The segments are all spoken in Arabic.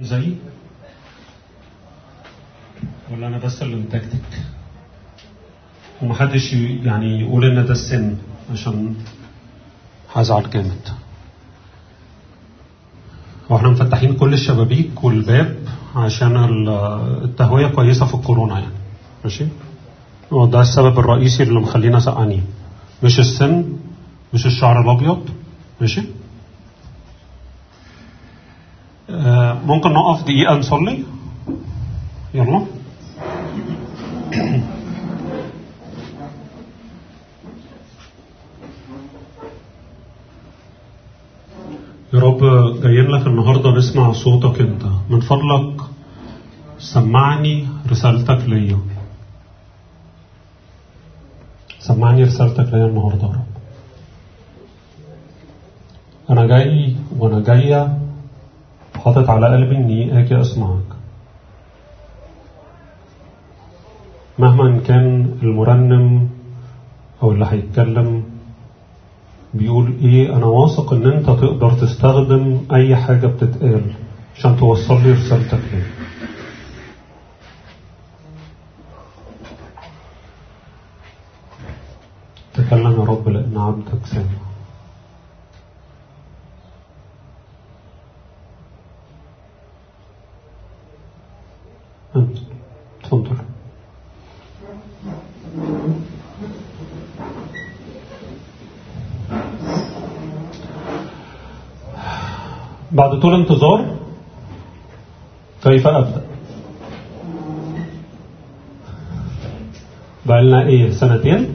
زي ولا أنا بس اللي متكتك ومحدش يعني يقول إن ده السن عشان هزعل جامد وإحنا مفتحين كل الشبابيك والباب عشان ال- التهوية كويسة في الكورونا يعني. ماشي؟ هو ده السبب الرئيسي اللي مخلينا سقعانين مش السن مش الشعر الأبيض. ماشي؟ ممكن نقف دقيقة نصلي؟ يلا. يا رب جايين لك النهاردة نسمع صوتك انت. من فضلك سمعني رسالتك ليا. سمعني رسالتك ليا النهاردة يا رب. أنا جاي وأنا جاية حاطط على قلبي إني آجي أسمعك. مهما كان المرنم أو اللي هيتكلم بيقول إيه أنا واثق إن أنت تقدر تستخدم أي حاجة بتتقال عشان توصل لي رسالتك ليه تكلم يا رب لأن عبدك سامع. تفضل. بعد طول انتظار كيف أبدأ؟ بقالنا إيه سنتين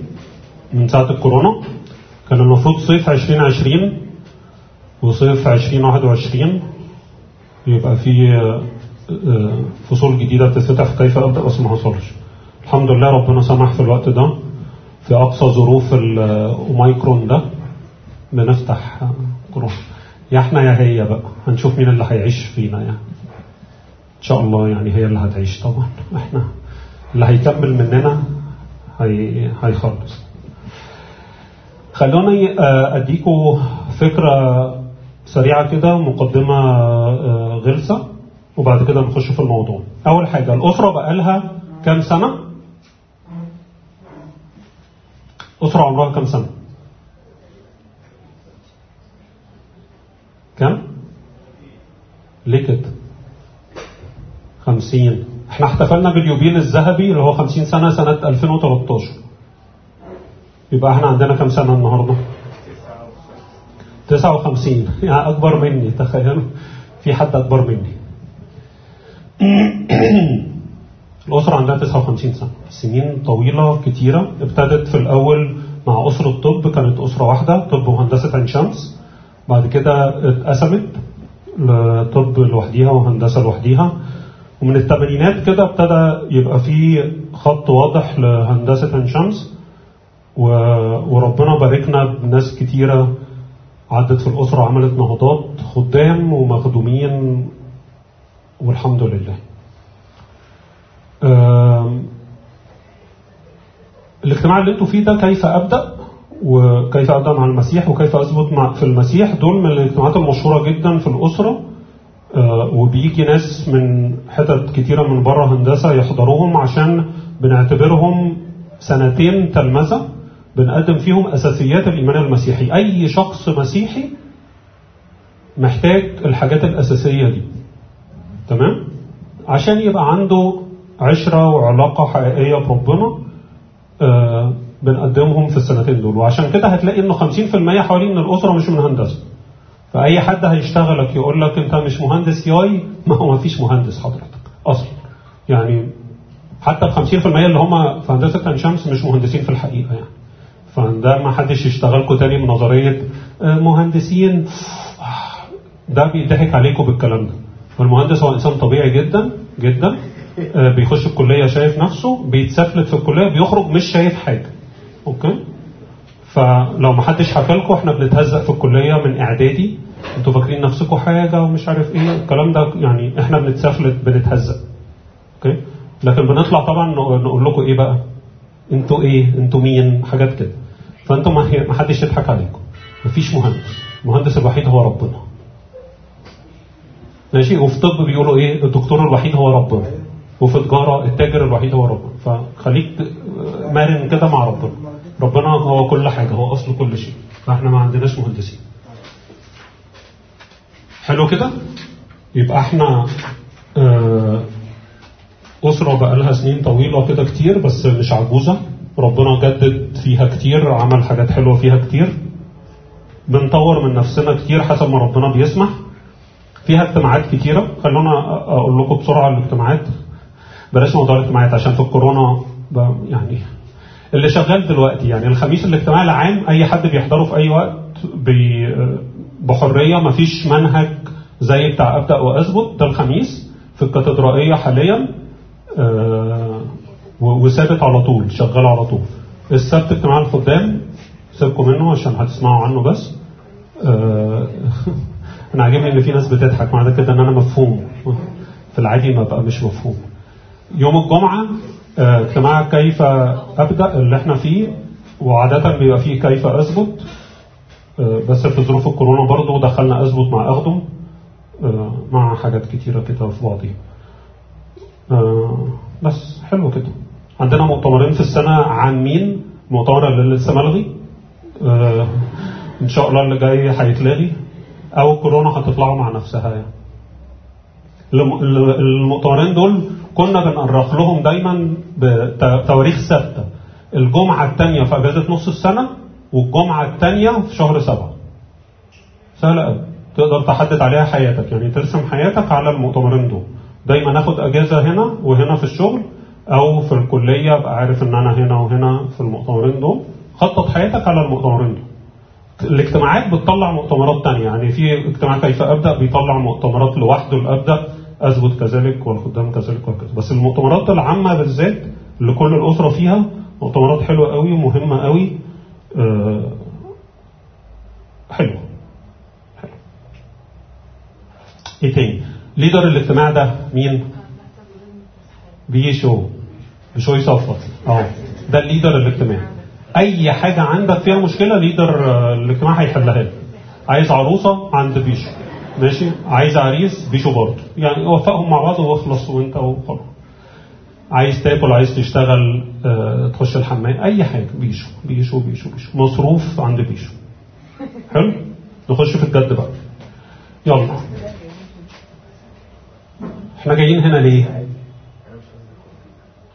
من ساعة الكورونا. كان المفروض صيف 2020 وصيف 2021 يبقى في آه، فصول جديدة بتتفتح كيف أبدأ بس ما حصلش الحمد لله ربنا سمح في الوقت ده. في أقصى ظروف الأوميكرون ده بنفتح آه، كورونا يا إحنا يا هي بقى. هنشوف مين اللي هيعيش فينا يعني. إن شاء الله يعني هي اللي هتعيش طبعا. إحنا اللي هيكمل مننا هي هيخلص. خلوني آه، أديكوا فكرة سريعة كده مقدمة آه، غلسة. وبعد كده نخش في الموضوع. أول حاجة الأسرة بقالها كام سنة؟ أسرة عمرها كام سنة؟ كم؟ ليه كده؟ خمسين. إحنا احتفلنا باليوبيل الذهبي اللي هو خمسين سنة سنة 2013 يبقى إحنا عندنا كم سنة النهاردة؟ تسعة وخمسين. يعني أكبر مني تخيلوا. في حد أكبر مني. الأسرة عندها 59 سنة. سنين طويلة كتيرة ابتدت في الأول مع أسرة طب كانت أسرة واحدة طب وهندسة عين شمس. بعد كده اتقسمت لطب لوحديها وهندسة لوحديها. ومن الثمانينات كده ابتدى يبقى في خط واضح لهندسة عين شمس. وربنا باركنا بناس كتيرة عدت في الأسرة عملت نهضات خدام ومخدومين والحمد لله. الاجتماع اللي أنتوا فيه ده كيف أبدأ؟ وكيف أبدأ مع المسيح؟ وكيف أثبت مع في المسيح؟ دول من الاجتماعات المشهورة جدا في الأسرة. آه، وبيجي ناس من حتت كتيرة من بره هندسة يحضروهم عشان بنعتبرهم سنتين تلمذة بنقدم فيهم أساسيات الإيمان المسيحي. أي شخص مسيحي محتاج الحاجات الأساسية دي. تمام؟ عشان يبقى عنده عشرة وعلاقة حقيقية بربنا آه بنقدمهم في السنتين دول. وعشان كده هتلاقي إنه 50% حوالين من الأسرة مش من هندسة فأي حد هيشتغلك يقول لك أنت مش مهندس ياي ما هو ما فيش مهندس حضرتك أصلا. يعني حتى ال 50% اللي هم في هندسة عين شمس مش مهندسين في الحقيقة يعني. فده ما حدش يشتغلكوا تاني بنظرية آه، مهندسين. ده بيضحك عليكم بالكلام ده. فالمهندس هو إنسان طبيعي جدا جدا آه، بيخش الكلية شايف نفسه بيتسفلت في الكلية بيخرج مش شايف حاجة. okay؟ فلو ما حدش حكى إحنا بنتهزق في الكلية من إعدادي. أنتوا فاكرين نفسكم حاجة ومش عارف إيه الكلام ده يعني إحنا بنتسفلت بنتهزق okay؟ لكن بنطلع طبعا نق- نقول لكم إيه بقى؟ أنتوا إيه؟ أنتوا مين؟ حاجات كده. فأنتوا ما حدش يضحك عليكم. مفيش مهندس. المهندس الوحيد هو ربنا. ماشي؟ وفي طب بيقولوا إيه؟ الدكتور الوحيد هو ربنا. وفي تجارة التاجر الوحيد هو ربنا. فخليك مرن كده مع ربنا. ربنا هو كل حاجة هو أصل كل شيء. فإحنا ما عندناش مهندسين. حلو كده؟ يبقى إحنا آه، أسرة بقالها سنين طويلة كده كتير بس مش عجوزة. ربنا جدد فيها كتير عمل حاجات حلوة فيها كتير. بنطور من نفسنا كتير حسب ما ربنا بيسمح. فيها اجتماعات كتيرة. خلونا أقول لكم بسرعة الاجتماعات. بلاش موضوع الاجتماعات عشان في الكورونا يعني اللي شغال دلوقتي يعني الخميس الاجتماعي العام أي حد بيحضره في أي وقت بحرية مفيش منهج زي بتاع أبدأ وأثبت. ده الخميس في الكاتدرائية حاليا آه، وثابت على طول شغال على طول. السبت اجتماع الخدام سيبكم منه عشان هتسمعوا عنه بس. آه، أنا عاجبني إن في ناس بتضحك معنى كده إن أنا مفهوم. في العادي ما بقى مش مفهوم. يوم الجمعة آه، اجتماع كيف أبدأ اللي إحنا فيه وعادة بيبقى فيه كيف أثبت. آه، بس في ظروف الكورونا برضو دخلنا أثبت مع أخدم آه، مع حاجات كتيرة كده في بعضيها بس حلو كده. عندنا مؤتمرين في السنة عامين مؤتمر اللي لسه ملغي إن شاء الله اللي جاي هيتلغي. أو الكورونا هتطلعوا مع نفسها يعني. الم- ال- المؤتمرين دول كنا بنأرخ لهم دايما بتواريخ ثابتة. الجمعة الثانية في أجازة نص السنة والجمعة الثانية في شهر سبعة. سهلة قوي تقدر تحدد عليها حياتك. يعني ترسم حياتك على المؤتمرين دول. دايما اخد أجازة هنا وهنا في الشغل أو في الكلية ابقى عارف إن أنا هنا وهنا في المؤتمرين دول. خطط حياتك على المؤتمرين دول. الاجتماعات بتطلع مؤتمرات تانية. يعني في اجتماع كيف أبدأ بيطلع مؤتمرات لوحده الابدا أثبت كذلك والخدام كذلك وهكذا بس المؤتمرات العامة بالذات اللي كل الأسرة فيها مؤتمرات حلوة قوي ومهمة قوي آه، حلوة. حلو. إيه تاني؟ leader الاجتماع ده مين؟ بيشو بيشو يصفط آه ده ال leader الاجتماع أي حاجة عندك فيها مشكلة leader الاجتماع هيحلها لك. عايز عروسة عند بيشو. ماشي؟ عايز عريس بيشو برضه. يعني وفقهم مع بعض واخلص وانت وخلاص عايز تاكل عايز تشتغل آه، تخش الحمام. أي حاجة. بيشو بيشو بيشو بيشو. مصروف عند بيشو. حلو؟ نخش في الجد بقى. يلا. إحنا جايين هنا ليه؟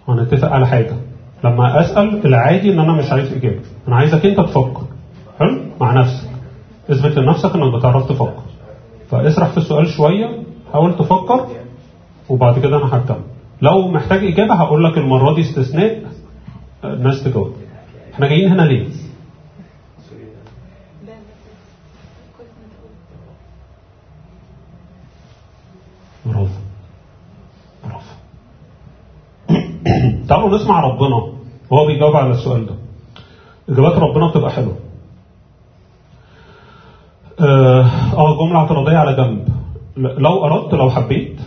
هنتفق على حاجة. لما أسأل العادي إن أنا مش عايز اجابه أنا عايزك أنت تفكر حلو؟ مع نفسك. اثبت لنفسك إنك بتعرف تفكر. فاسرح في السؤال شوية حاول تفكر وبعد كده أنا هكمل. لو محتاج إجابة هقول لك المرة دي استثناء آه، الناس تجاوب. إحنا جايين هنا ليه برافو برافو تعالوا نسمع ربنا. وهو بيجاوب على السؤال ده. إجابات ربنا بتبقى حلوة. آه آه، جملة اعتراضية على جنب. لو أردت لو حبيت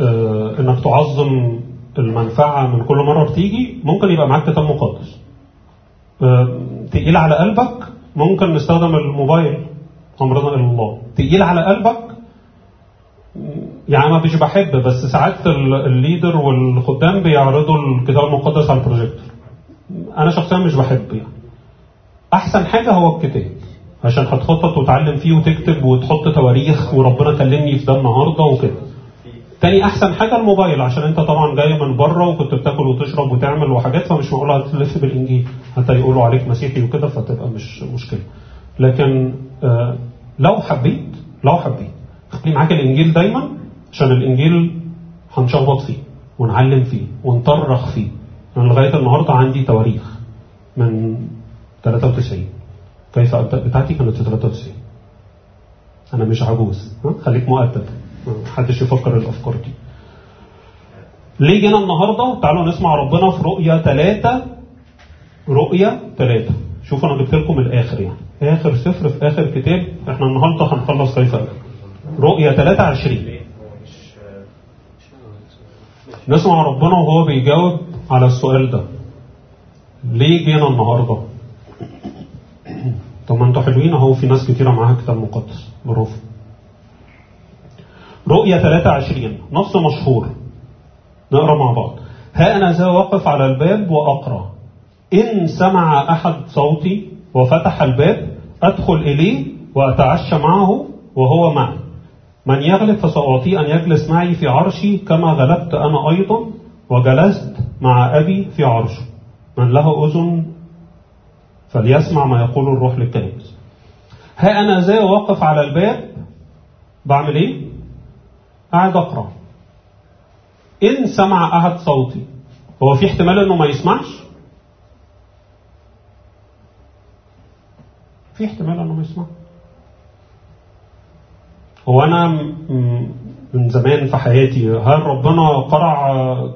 آه إنك تعظم المنفعة من كل مرة بتيجي ممكن يبقى معاك كتاب مقدس. آه تقيل على قلبك ممكن نستخدم الموبايل. أمرنا إلى الله. تقيل على قلبك يعني ما مش بحب بس ساعات ال- ال leader والخدام بيعرضوا الكتاب المقدس على البروجيكتور. أنا شخصيا مش بحب يعني. أحسن حاجة هو الكتاب عشان هتخطط وتعلم فيه وتكتب وتحط تواريخ وربنا كلمني في ده النهارده وكده. تاني أحسن حاجة الموبايل عشان أنت طبعا جاي من بره وكنت بتاكل وتشرب وتعمل وحاجات فمش معقول هتلف بالإنجيل. حتى يقولوا عليك مسيحي وكده فتبقى مش مشكلة. لكن آه لو حبيت لو حبيت خلي معاك الإنجيل دايما عشان الإنجيل هنشخبط فيه ونعلم فيه ونطرخ فيه. أنا لغاية النهارده عندي تواريخ من 93 كيف أبدأ؟ بتاعتي كانت في 93 أنا مش عجوز؟ خليك مؤدب. محدش يفكر الأفكار دي. ليه جينا النهارده؟ تعالوا نسمع ربنا في رؤيا ثلاثة رؤيا ثلاثة شوفوا أنا جبت لكم الآخر يعني. آخر سفر في آخر كتاب. إحنا النهارده هنخلص كيف؟ أبدأ. رؤيا 23 نسمع ربنا وهو بيجاوب على السؤال ده. ليه جينا النهارده؟ طب ما أنتوا حلوين اهو في ناس كتيرة معاها كتاب مقدس برافو رؤية 23 نص مشهور. نقرأ مع بعض. ها أنا ذا واقف على الباب وأقرأ. إن سمع أحد صوتي وفتح الباب أدخل إليه وأتعشى معه وهو معي. من يغلب فسأعطيه أن يجلس معي في عرشي كما غلبت أنا أيضا وجلست مع أبي في عرشه. من له أذن فليسمع ما يقول الروح للكنائس ها أنا ذا واقف على الباب. بعمل إيه؟ قاعد أقرأ. إن سمع أحد صوتي. هو في احتمال إنه ما يسمعش؟ في احتمال إنه ما يسمعش. هو أنا من زمان في حياتي هل ربنا قرع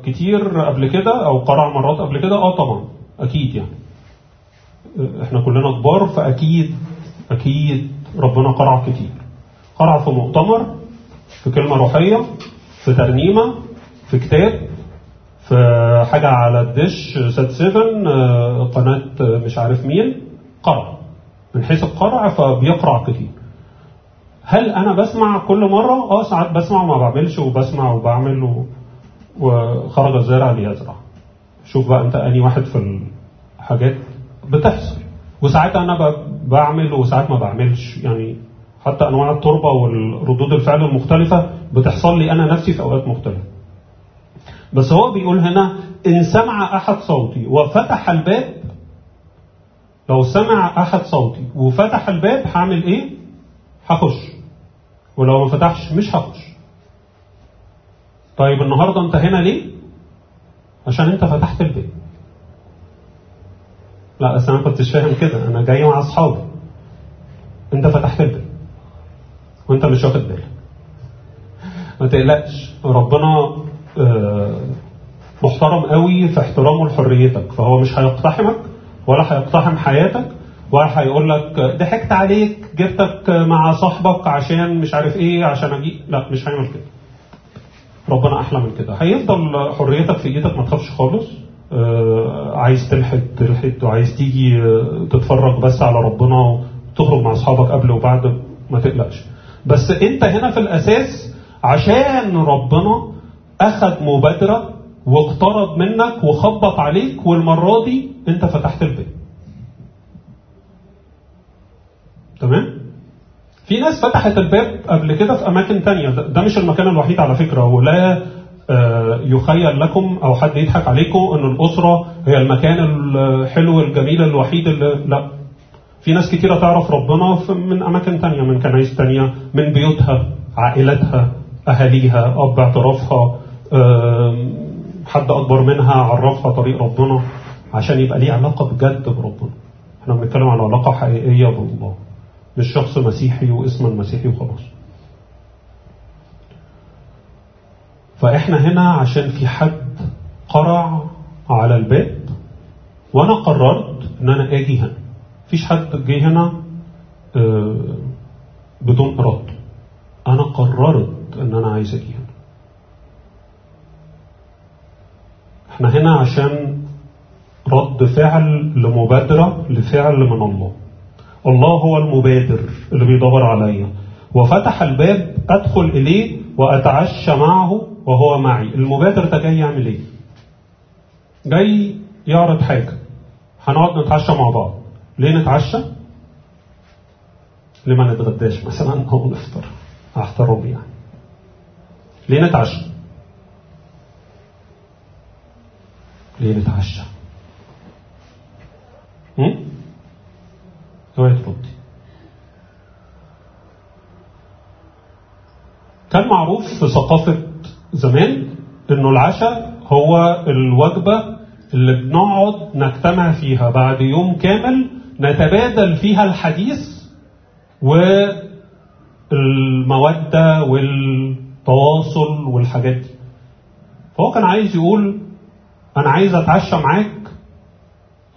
كتير قبل كده أو قرع مرات قبل كده؟ آه طبعا أكيد يعني. إحنا كلنا كبار فأكيد أكيد ربنا قرع كتير. قرع في مؤتمر في كلمة روحية في ترنيمة في كتاب في حاجة على الدش سات سيفن قناة مش عارف مين قرع. من حيث القرع فبيقرع كتير. هل أنا بسمع كل مرة؟ آه ساعات بسمع وما بعملش وبسمع وبعمل و... وخرج الزارع ليزرع شوف بقى أنت أني واحد في الحاجات بتحصل. وساعات أنا ب- بعمل وساعات ما بعملش. يعني حتى أنواع التربة والردود الفعل المختلفة بتحصل لي أنا نفسي في أوقات مختلفة. بس هو بيقول هنا إن سمع أحد صوتي وفتح الباب لو سمع أحد صوتي وفتح الباب هعمل إيه؟ هخش. ولو ما فتحش مش هخش. طيب النهاردة أنت هنا ليه؟ عشان أنت فتحت الباب لا بس أنا ما كنتش فاهم كده. أنا جاي مع أصحابي. أنت فتحت الباب وأنت مش واخد بالك. ما تقلقش. ربنا آه، محترم قوي في احترامه لحريتك. فهو مش هيقتحمك ولا هيقتحم حياتك ولا هيقول لك ضحكت عليك جبتك مع صاحبك عشان مش عارف إيه عشان أجي. لا مش هيعمل كده. ربنا أحلى من كده. هيفضل حريتك في إيدك ما تخافش خالص. آه، عايز تلحد تلحد وعايز تيجي آه، تتفرج بس على ربنا وتخرج مع أصحابك قبل وبعد ما تقلقش. بس أنت هنا في الأساس عشان ربنا أخذ مبادرة واقترب منك وخبط عليك والمرة دي أنت فتحت الباب تمام؟ في ناس فتحت الباب قبل كده في أماكن تانية. ده مش المكان الوحيد على فكرة. ولا آه، يخيل لكم أو حد يضحك عليكم إن الأسرة هي المكان الحلو الجميل الوحيد اللي لا. في ناس كتيرة تعرف ربنا من أماكن تانية من كنايس تانية من بيوتها عائلتها أهاليها أب اعترافها حد أكبر منها عرفها طريق ربنا عشان يبقى ليه علاقة بجد بربنا. إحنا بنتكلم عن علاقة حقيقية بالله. مش شخص مسيحي واسم المسيحي وخلاص. فإحنا هنا عشان في حد قرع على الباب وأنا قررت إن أنا آجي هنا. مفيش حد جه هنا آه، بدون ارادته أنا قررت إن أنا عايز آجي هنا. إحنا هنا عشان رد فعل لمبادرة لفعل من الله. الله هو المبادر اللي بيدور عليا. وفتح الباب أدخل إليه وأتعشى معه وهو معي. المبادر ده جاي يعمل إيه؟ جاي يعرض حاجة. هنقعد نتعشى مع بعض. ليه نتعشى؟ ليه ما نتغداش مثلا؟ أو نفطر. أحترم يعني. ليه نتعشى؟ ليه نتعشى؟ اوعي تردي كان معروف في ثقافة زمان إنه العشاء هو الوجبة اللي بنقعد نجتمع فيها. بعد يوم كامل نتبادل فيها الحديث والمودة والتواصل والحاجات دي. فهو كان عايز يقول أنا عايز أتعشى معاك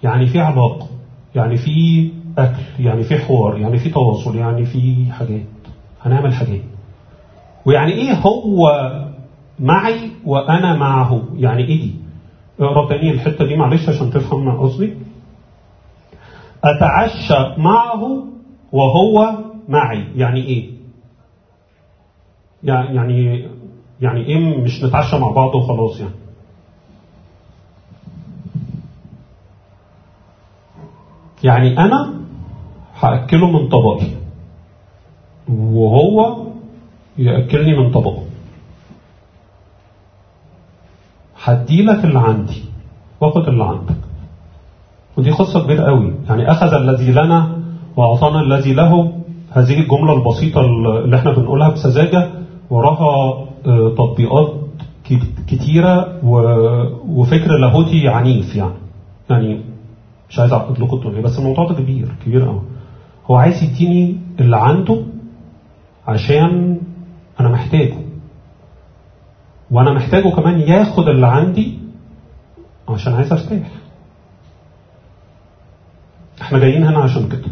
يعني في علاقة يعني في أكل يعني في حوار يعني في تواصل يعني في حاجات. هنعمل حاجات. ويعني إيه هو معي وأنا معه؟ يعني إيه؟ دي اقرأ تاني الحتة دي معلش عشان تفهم ما قصدي. أتعشى معه وهو معي. يعني إيه؟ يعني يعني إيه مش نتعشى مع بعض وخلاص يعني. يعني أنا هاكله من طبقي وهو يأكلني من طبقه هديلك اللي عندي. واخد اللي عندك. ودي قصة كبيرة قوي. يعني أخذ الذي لنا وأعطانا الذي له. هذه الجملة البسيطة اللي إحنا بنقولها بسذاجه وراها تطبيقات كتيرة وفكر لاهوتي عنيف يعني. يعني مش عايز أعقد لكم بس الموضوع ده كبير كبير قوي. هو عايز يديني اللي عنده عشان أنا محتاجه. وأنا محتاجه كمان ياخد اللي عندي عشان عايز أرتاح. إحنا جايين هنا عشان كده.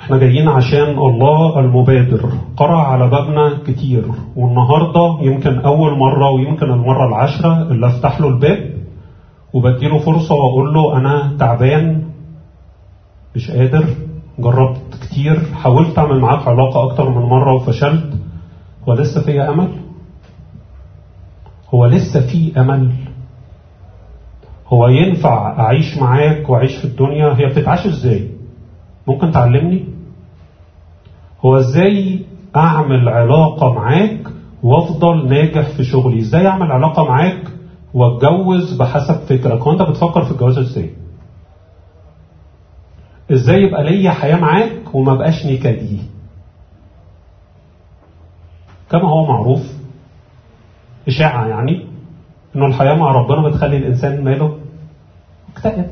إحنا جايين عشان الله المبادر. قرع على بابنا كتير. والنهاردة يمكن أول مرة ويمكن المرة العاشرة اللي أفتح له الباب وبديله فرصة وأقول له أنا تعبان مش قادر. جربت كتير. حاولت أعمل معاك علاقة أكتر من مرة وفشلت. هو لسه في أمل؟ هو لسه في أمل. هو ينفع أعيش معاك وأعيش في الدنيا؟ هي بتتعاش إزاي؟ ممكن تعلمني؟ هو إزاي أعمل علاقة معاك وأفضل ناجح في شغلي؟ إزاي أعمل علاقة معاك وأتجوز بحسب فكرك؟ هو انت بتفكر في الجواز إزاي؟ إزاي يبقى ليا حياة معاك وما بقاش نكدي؟ كما هو معروف إشاعة يعني إنه الحياة مع ربنا بتخلي الإنسان ماله مكتئب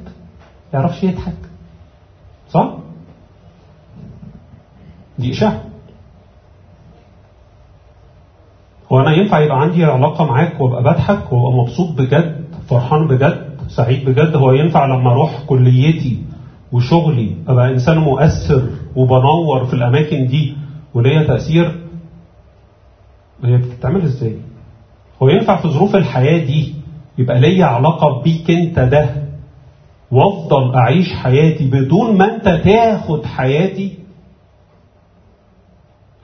يعرفش يضحك. صح؟ دي إشاعة. هو أنا ينفع يبقى عندي علاقة معاك وأبقى بضحك وأبقى مبسوط بجد فرحان بجد سعيد بجد؟ هو ينفع لما أروح كليتي وشغلي أبقى إنسان مؤثر وبنور في الأماكن دي وليا تأثير هي بتتعمل إزاي؟ هو ينفع في ظروف الحياة دي يبقى ليا علاقة بيك أنت ده وأفضل أعيش حياتي بدون ما أنت تاخد حياتي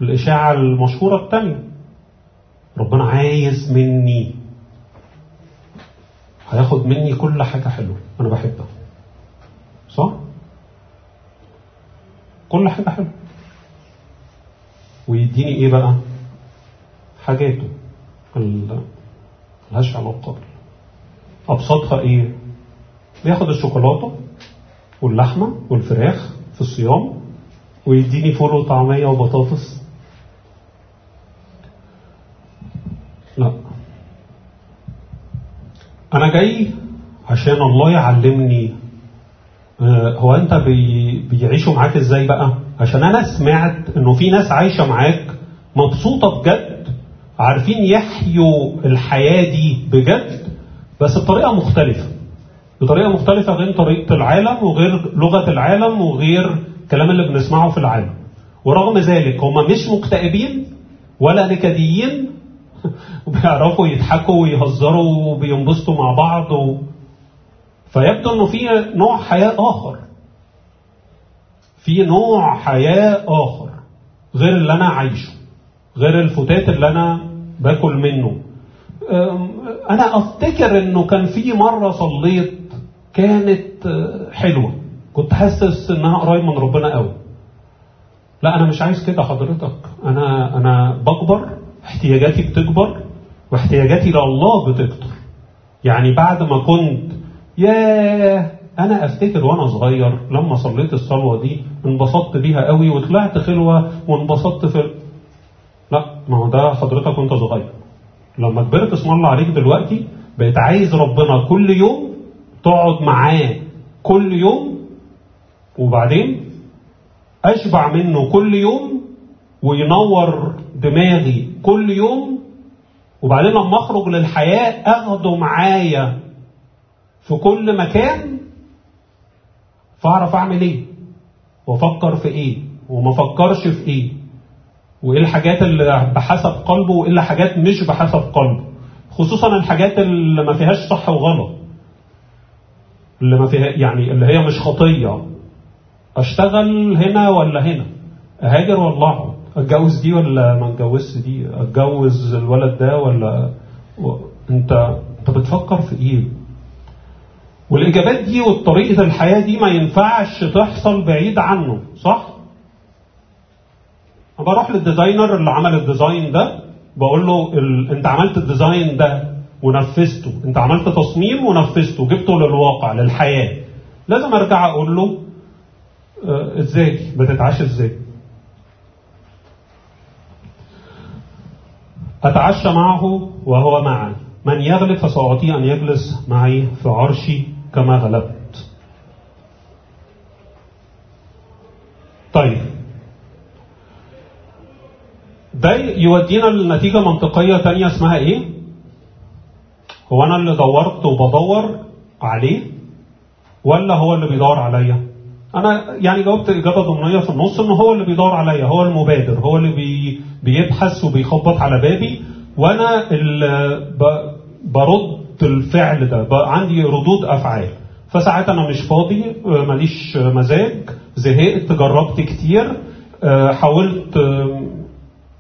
الإشاعة المشهورة الثانية ربنا عايز مني هياخد مني كل حاجة حلوة أنا بحبها صح؟ كل حاجة حلوة. ويديني إيه بقى؟ حاجاته. ملهاش علاقة. أبسطها إيه؟ بياخد الشوكولاتة واللحمة والفراخ في الصيام ويديني فول وطعمية وبطاطس. لا. أنا جاي عشان الله يعلمني هو أنت بي بيعيشوا معاك إزاي بقى؟ عشان أنا سمعت إنه في ناس عايشة معاك مبسوطة بجد عارفين يحيوا الحياة دي بجد بس بطريقة مختلفة. بطريقة مختلفة غير طريقة العالم وغير لغة العالم وغير الكلام اللي بنسمعه في العالم. ورغم ذلك هم مش مكتئبين ولا نكديين. وبيعرفوا يضحكوا ويهزروا وبينبسطوا مع بعض و... فيبدو إنه في نوع حياة آخر. في نوع حياة آخر غير اللي أنا عايشه غير الفتات اللي أنا باكل منه. أنا أفتكر إنه كان في مرة صليت كانت حلوة. كنت حاسس انها قريب من ربنا قوي. لا أنا مش عايز كده حضرتك. أنا أنا بكبر احتياجاتي بتكبر واحتياجاتي لله بتكتر. يعني بعد ما كنت ياه أنا أفتكر وأنا صغير لما صليت الصلوة دي انبسطت بيها قوي وطلعت خلوة وانبسطت في لا ما هو ده حضرتك وأنت صغير. لما كبرت اسم الله عليك دلوقتي بقيت عايز ربنا كل يوم تقعد معاه كل يوم وبعدين أشبع منه كل يوم وينور دماغي كل يوم وبعدين لما أخرج للحياة أخده معايا. في كل مكان فاعرف أعمل إيه؟ وأفكر في إيه؟ وما أفكرش في إيه؟ وإيه الحاجات اللي بحسب قلبه وإيه الحاجات مش بحسب قلبه؟ خصوصا الحاجات اللي ما فيهاش صح وغلط. اللي ما فيها يعني اللي هي مش خطية. أشتغل هنا ولا هنا؟ أهاجر ولا أتجوز دي ولا ما أتجوزش دي؟ أتجوز الولد ده ولا و... انت أنت بتفكر في إيه؟ والإجابات دي وطريقه الحياة دي ما ينفعش تحصل بعيد عنه صح؟ بروح لل designer اللي عمل ال design ده بقول له ال... أنت عملت ال design ده ونفذته أنت عملت تصميم ونفذته جبته للواقع للحياة. لازم أرجع أقول له آه إزاي؟ بتتعاش إزاي؟ اتعشى معه وهو معي. من يغلب فسأعطيه أن يجلس معي في عرشي كما غلبت. طيب. ده يودينا لنتيجة منطقية تانية اسمها إيه؟ هو أنا اللي دورت وبدور عليه ولا هو اللي بيدور عليا؟ أنا يعني جاوبت اجابه ضمنية في النص ان هو اللي بيدور عليا هو المبادر هو اللي بي بيبحث وبيخبط على بابي وأنا اللي برد الفعل ده عندي ردود أفعال. فساعات أنا مش فاضي ماليش مزاج زهقت جربت كتير حاولت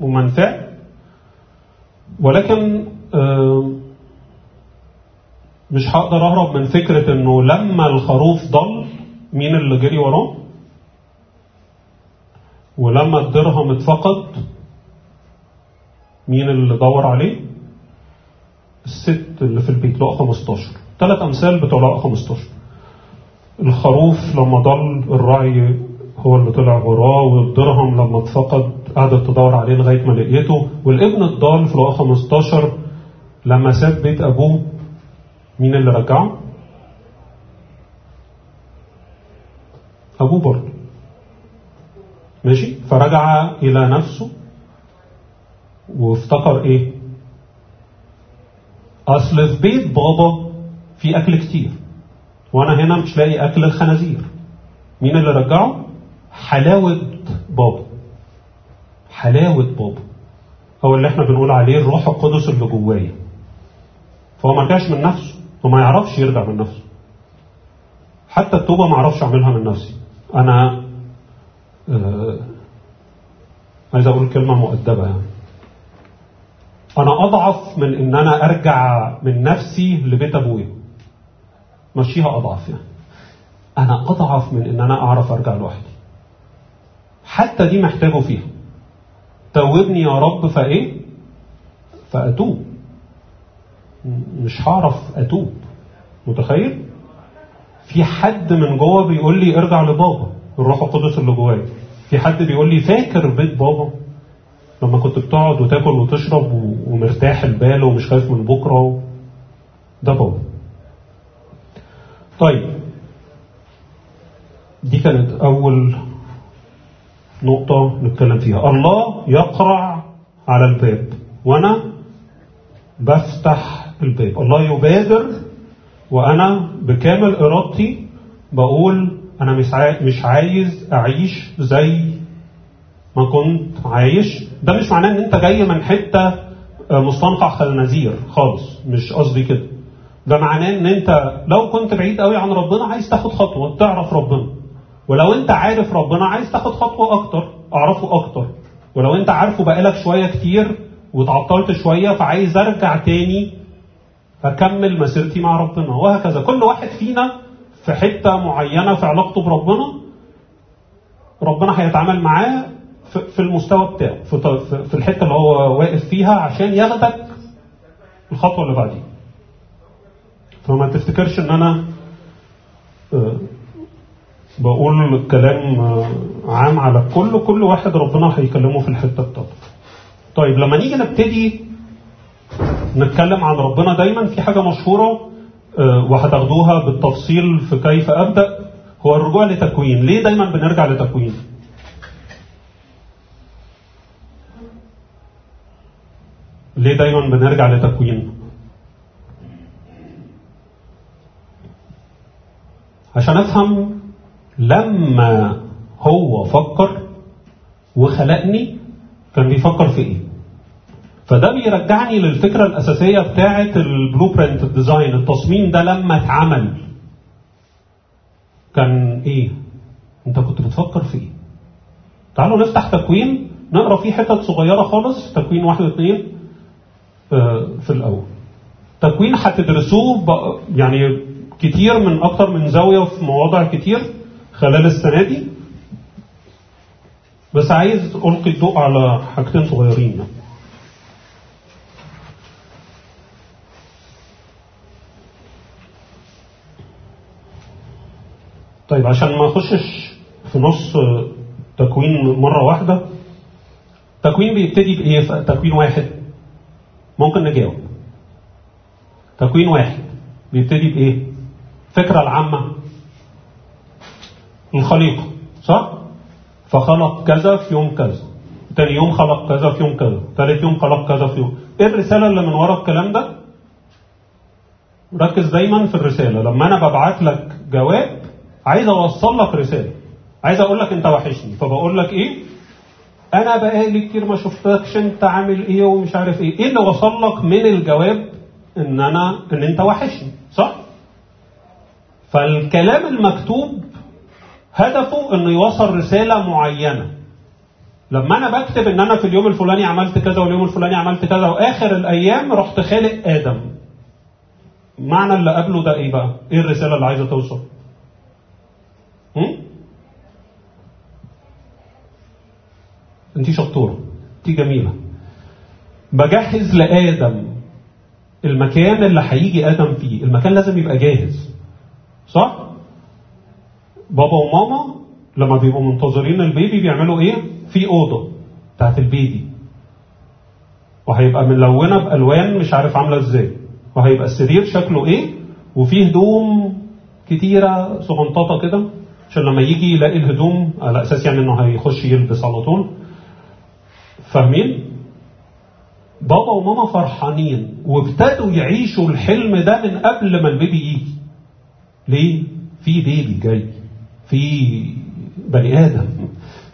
ومنفع ولكن مش هقدر أهرب من فكرة إنه لما الخروف ضل مين اللي جري وراه؟ ولما الدرهم اتفقد مين اللي دور عليه؟ الست اللي في البيت لقى 15 ثلاث أمثال بتوع لقى 15 الخروف لما ضل الراعي هو اللي طلع وراه والدرهم لما اتفقد قعدت تدور عليه لغاية ما لقيته. والابن الضال في لقى 15 لما ساب بيت أبوه مين اللي رجعه؟ أبوه برضه. ماشي؟ فرجع إلى نفسه وافتكر إيه؟ أصل في بيت بابا في أكل كتير وأنا هنا مش لاقي أكل الخنازير. مين اللي رجعه؟ حلاوة بابا. حلاوة بابا. هو اللي إحنا بنقول عليه الروح القدس اللي جوايا. فهو ما رجعش من نفسه وما يعرفش يرجع من نفسه. حتى التوبة ما أعرفش اعملها من نفسي أنا آه عايز أقول كلمة مؤدبة يعني. أنا أضعف من إن أنا أرجع من نفسي لبيت ابويا مشيها أضعف يعني. أنا أضعف من إن أنا أعرف أرجع لوحدي. حتى دي محتاجه فيها. توبني يا رب فإيه؟ فأتوب. مش هعرف أتوب. متخيل؟ في حد من جوه بيقول لي ارجع لبابا. الروح القدس اللي جوايا. في حد بيقول لي فاكر بيت بابا؟ لما كنت بتقعد وتاكل وتشرب ومرتاح البال ومش خايف من بكرة ده بابا. طيب. دي كانت أول نقطة نتكلم فيها. الله يقرع على الباب. وأنا بفتح الباب. الله يبادر وأنا بكامل إرادتي بقول أنا مش عايز أعيش زي ما كنت عايش ده مش معناه إن أنت جاي من حتة مستنقع خنازير خالص مش قصدي كده. ده معناه إن أنت لو كنت بعيد قوي عن ربنا عايز تاخد خطوة تعرف ربنا. ولو أنت عارف ربنا عايز تاخد خطوة أكتر أعرفه أكتر. ولو أنت عارفه بقالك شوية كتير واتعطلت شوية فعايز أرجع تاني أكمل مسيرتي مع ربنا. وهكذا. كل واحد فينا في حتة معينة في علاقته بربنا ربنا هيتعامل معاه في المستوى بتاعه في الحتة اللي هو واقف فيها عشان ياخدك الخطوة اللي بعديها. فما تفتكرش إن أنا بقول كلام عام على الكل كل واحد ربنا هيكلمه في الحتة بتاعته طيب لما نيجي نبتدي نتكلم عن ربنا دايما في حاجة مشهورة وهتاخدوها بالتفصيل في كيف أبدأ هو الرجوع لتكوين. ليه دايما بنرجع لتكوين؟ ليه دايما بنرجع لتكوين؟ عشان أفهم لما هو فكر وخلقني كان بيفكر في إيه؟ فده بيرجعني للفكرة الأساسية بتاعة ال blueprint ال design التصميم ده لما اتعمل كان إيه؟ أنت كنت بتفكر في إيه؟ تعالوا نفتح تكوين نقرأ فيه حتت صغيرة خالص تكوين واحد واثنين. في الأول. تكوين هتدرسوه يعني كتير من أكتر من زاوية وفي مواضع كتير خلال السنة دي. بس عايز ألقي الضوء على حاجتين صغيرين يعني. طيب عشان ما أخشش في نص تكوين مرة واحدة تكوين بيبتدي بإيه؟ تكوين واحد. ممكن نجاوب. تكوين واحد. بيبتدي بإيه؟ فكرة العامة. الخليقة. صح؟ فخلق كذا في يوم كذا. تاني يوم خلق كذا في يوم كذا. تالت يوم خلق كذا في يوم. إيه الرسالة اللي من ورا الكلام ده؟ ركز دايما في الرسالة. لما أنا ببعت لك جواب عايز أوصل لك رسالة. عايز أقول لك أنت وحشني. فبقول لك إيه؟ أنا بقالي كتير ما شفتكش أنت عامل إيه ومش عارف إيه. إيه اللي وصل لك من الجواب؟ إن أنا إن أنت وحشني صح؟ فالكلام المكتوب هدفه إنه يوصل رسالة معينة. لما أنا بكتب إن أنا في اليوم الفلاني عملت كذا واليوم الفلاني عملت كذا وآخر الأيام رحت خالق آدم. معنى اللي قبله ده إيه بقى؟ إيه الرسالة اللي عايزة توصل هم؟ انت شطورة انت جميلة. بجهز لآدم المكان اللي هيجي آدم فيه المكان لازم يبقى جاهز صح؟ بابا وماما لما بيبقوا منتظرين البيبي بيعملوا إيه؟ في أوضة بتاعت البيبي. وهيبقى ملونة بألوان مش عارف عاملة إزاي. وهيبقى السرير شكله إيه؟ وفيه هدوم كتيرة صغنططة كده عشان لما يجي يلاقي الهدوم على أساس يعني إنه هيخش يلبس على طول. فاهمين؟ بابا وماما فرحانين وابتدوا يعيشوا الحلم ده من قبل ما البيبي يجي. ليه؟ في بيبي جاي. في بني آدم.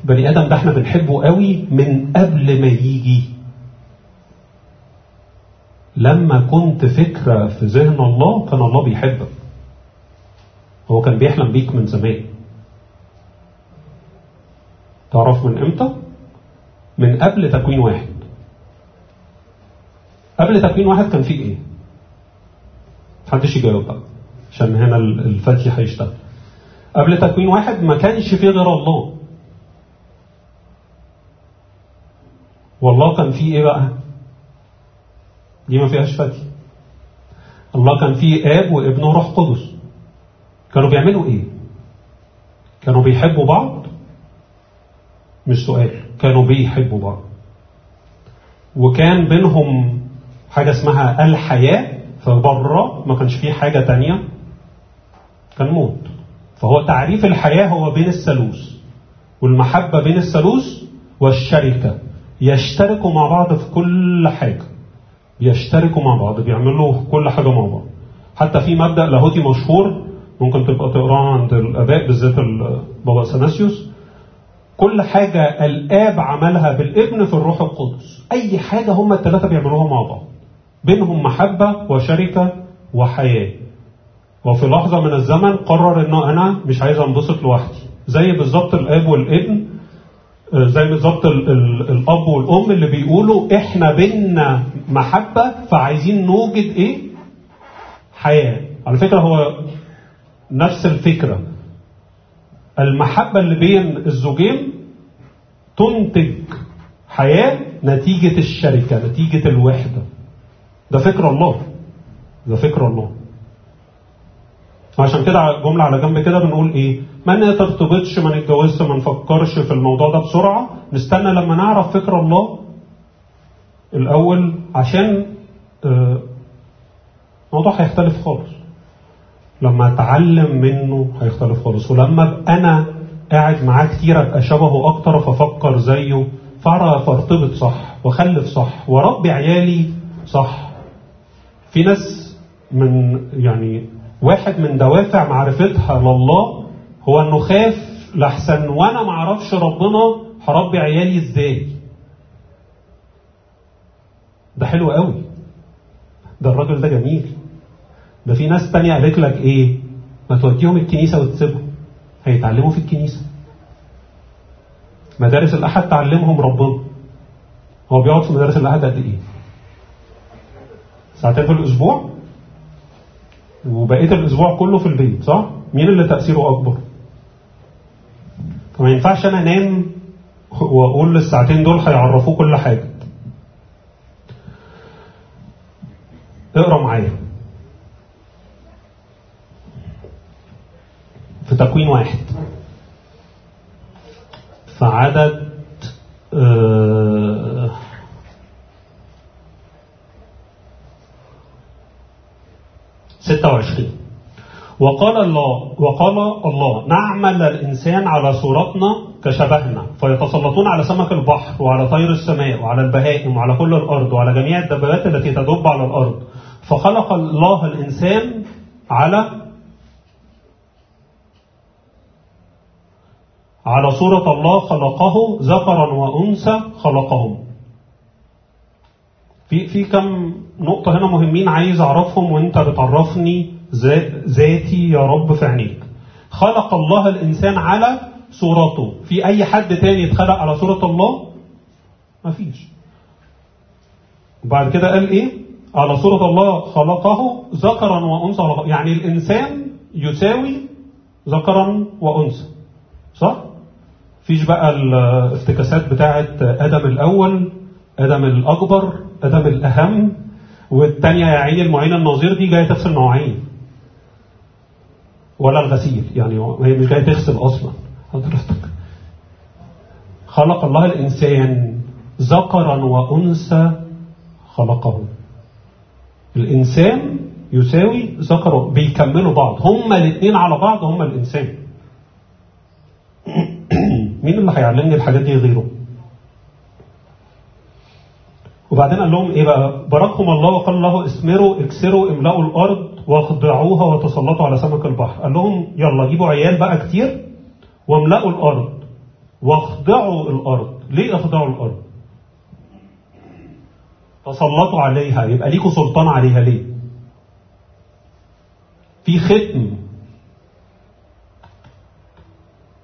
بني آدم ده إحنا بنحبه قوي من قبل ما يجي. لما كنت فكرة في ذهن الله كان الله بيحبك. هو كان بيحلم بيك من زمان. تعرف من إمتى؟ من قبل تكوين واحد. قبل تكوين واحد كان فيه إيه؟ محدش يجاوب بقى عشان هنا الفتي هيشتغل. قبل تكوين واحد ما كانش فيه غير الله. والله كان فيه إيه بقى؟ دي ما فيهاش فتي الله كان فيه آب وابن وروح قدس. كانوا بيعملوا إيه؟ كانوا بيحبوا بعض مش سؤال كانوا بيحبوا بعض. وكان بينهم حاجة اسمها الحياة فبره ما كانش فيه حاجة تانية كان موت. فهو تعريف الحياة هو بين الثالوث والمحبة بين الثالوث والشركة. يشتركوا مع بعض في كل حاجة. يشتركوا مع بعض بيعملوا كل حاجة مع بعض. حتى في مبدأ لاهوتي مشهور ممكن تبقى تقراه عند الآباء بالذات بابا سناسيوس. كل حاجة الآب عملها بالابن في الروح القدس. أي حاجة هم الثلاثة بيعملوها مع بعض. بينهم محبة وشركة وحياة. وفي لحظة من الزمن قرر إنه أنا مش عايز أنبسط لوحدي. زي بالظبط الآب والابن زي بالظبط الأب والأم اللي بيقولوا إحنا بينا محبة فعايزين نوجد إيه؟ حياة. على فكرة هو نفس الفكرة. المحبة اللي بين الزوجين تنتج حياة نتيجة الشركة نتيجة الوحدة. ده فكر الله. ده فكر الله. عشان كده جملة على جنب كده بنقول إيه؟ ما نرتبطش ما نتجوزش ما نفكرش في الموضوع ده بسرعة. نستنى لما نعرف فكر الله. الأول عشان الموضوع هيختلف خالص. لما أتعلم منه هيختلف خالص. ولما أنا قاعد معاه كتير أبقى شبهه أكتر فافكر زيه. فاعرف ارتبط صح واخلف صح واربي عيالي صح. في ناس من يعني واحد من دوافع معرفتها لله هو إنه خاف لحسن وأنا ما أعرفش ربنا هربي عيالي إزاي. ده حلو قوي. ده الراجل ده جميل. ده في ناس تانية قالت لك إيه؟ ما توديهم الكنيسة وتسيبهم. هيتعلموا في الكنيسة مدارس الأحد تعلمهم ربنا هو بيقعد في مدارس الأحد قد إيه؟ ساعتين في الأسبوع وبقية الأسبوع كله في البيت صح؟ مين اللي تأثيره أكبر؟ فما ينفعش أنا أنام وأقول الساعتين دول هيعرفوه كل حاجة. اقرأ معايا. في تكوين واحد. في عدد آه ستة وعشرين وقال الله وقال الله نعمل الإنسان على صورتنا كشبهنا فيتسلطون على سمك البحر وعلى طير السماء وعلى البهائم وعلى كل الأرض وعلى جميع الدبابات التي تدب على الأرض فخلق الله الإنسان على على صورة الله خلقه ذكرا وأنثى خلقهم في في كم نقطة هنا مهمين عايز أعرفهم وأنت بتعرفني ذاتي يا رب في عينيك. خلق الله الإنسان على صورته، في أي حد تاني اتخلق على صورة الله؟ مفيش. وبعد كده قال إيه؟ على صورة الله خلقه ذكرا وأنثى يعني الإنسان يساوي ذكرا وأنثى. صح؟ فيش بقى الافتكاسات بتاعت آدم الأول آدم الأكبر آدم الأهم والتانية يا عيني المعين النظير دي جاية تغسل مواعين. ولا الغسيل يعني هي مش جاية تغسل أصلا. حضرتك. خلق الله الإنسان ذكرا وأنثى خلقه. الإنسان يساوي ذكر بيكملوا بعض. هما الاثنين على بعض هما الإنسان. مين اللي هيعلمني الحاجات دي غيره؟ وبعدين قال لهم إيه بقى؟ باركهم الله وقال الله اسمروا اكسروا املأوا الأرض واخضعوها وتسلطوا على سمك البحر. قال لهم يلا جيبوا عيال بقى كتير واملأوا الأرض واخضعوا الأرض. ليه اخضعوا الأرض؟ تسلطوا عليها يبقى ليكوا سلطان عليها ليه؟ في ختم.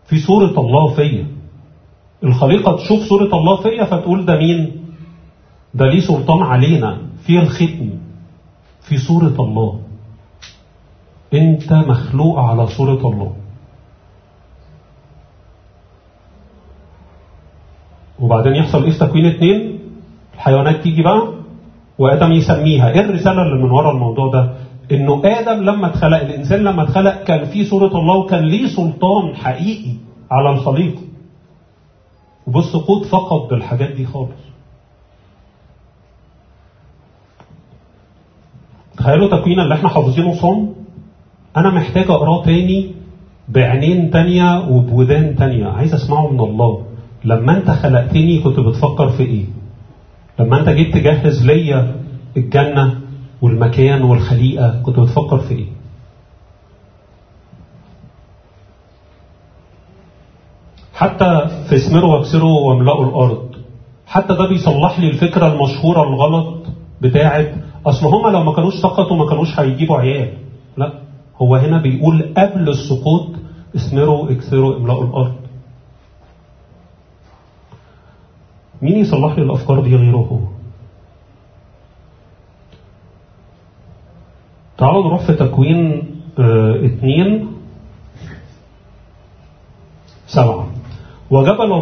في صورة الله فيا. الخليقة تشوف صورة الله فيا فتقول ده مين؟ ده ليه سلطان علينا في الختم في صورة الله. أنت مخلوق على صورة الله. وبعدين يحصل إيه؟ في تكوين اتنين؟ الحيوانات تيجي بقى وآدم يسميها. إيه الرسالة اللي من ورا الموضوع ده؟ إنه آدم لما اتخلق الإنسان لما اتخلق كان في صورة الله وكان ليه سلطان حقيقي على الخليقة. وبالسقوط فقد بالحاجات دي خالص. تخيلوا تكوين اللي إحنا حافظينه صم؟ أنا محتاج أقرأه تاني بعينين تانية وبودان تانية. عايز أسمعه من الله. لما أنت خلقتني كنت بتفكر في إيه؟ لما أنت جيت تجهز ليا الجنة والمكان والخليقة كنت بتفكر في إيه؟ حتى في اسمروا واكسروا واملأوا الأرض. حتى ده بيصلح لي الفكرة المشهورة الغلط بتاعت أصل هما لو ما كانوش سقطوا ما كانوش هيجيبوا عيال. لا هو هنا بيقول قبل السقوط اسمروا اكسروا املأوا الأرض. مين يصلح لي الأفكار دي غيره؟ هو تعالوا نروح في تكوين آه اتنين. سبعة. وجبل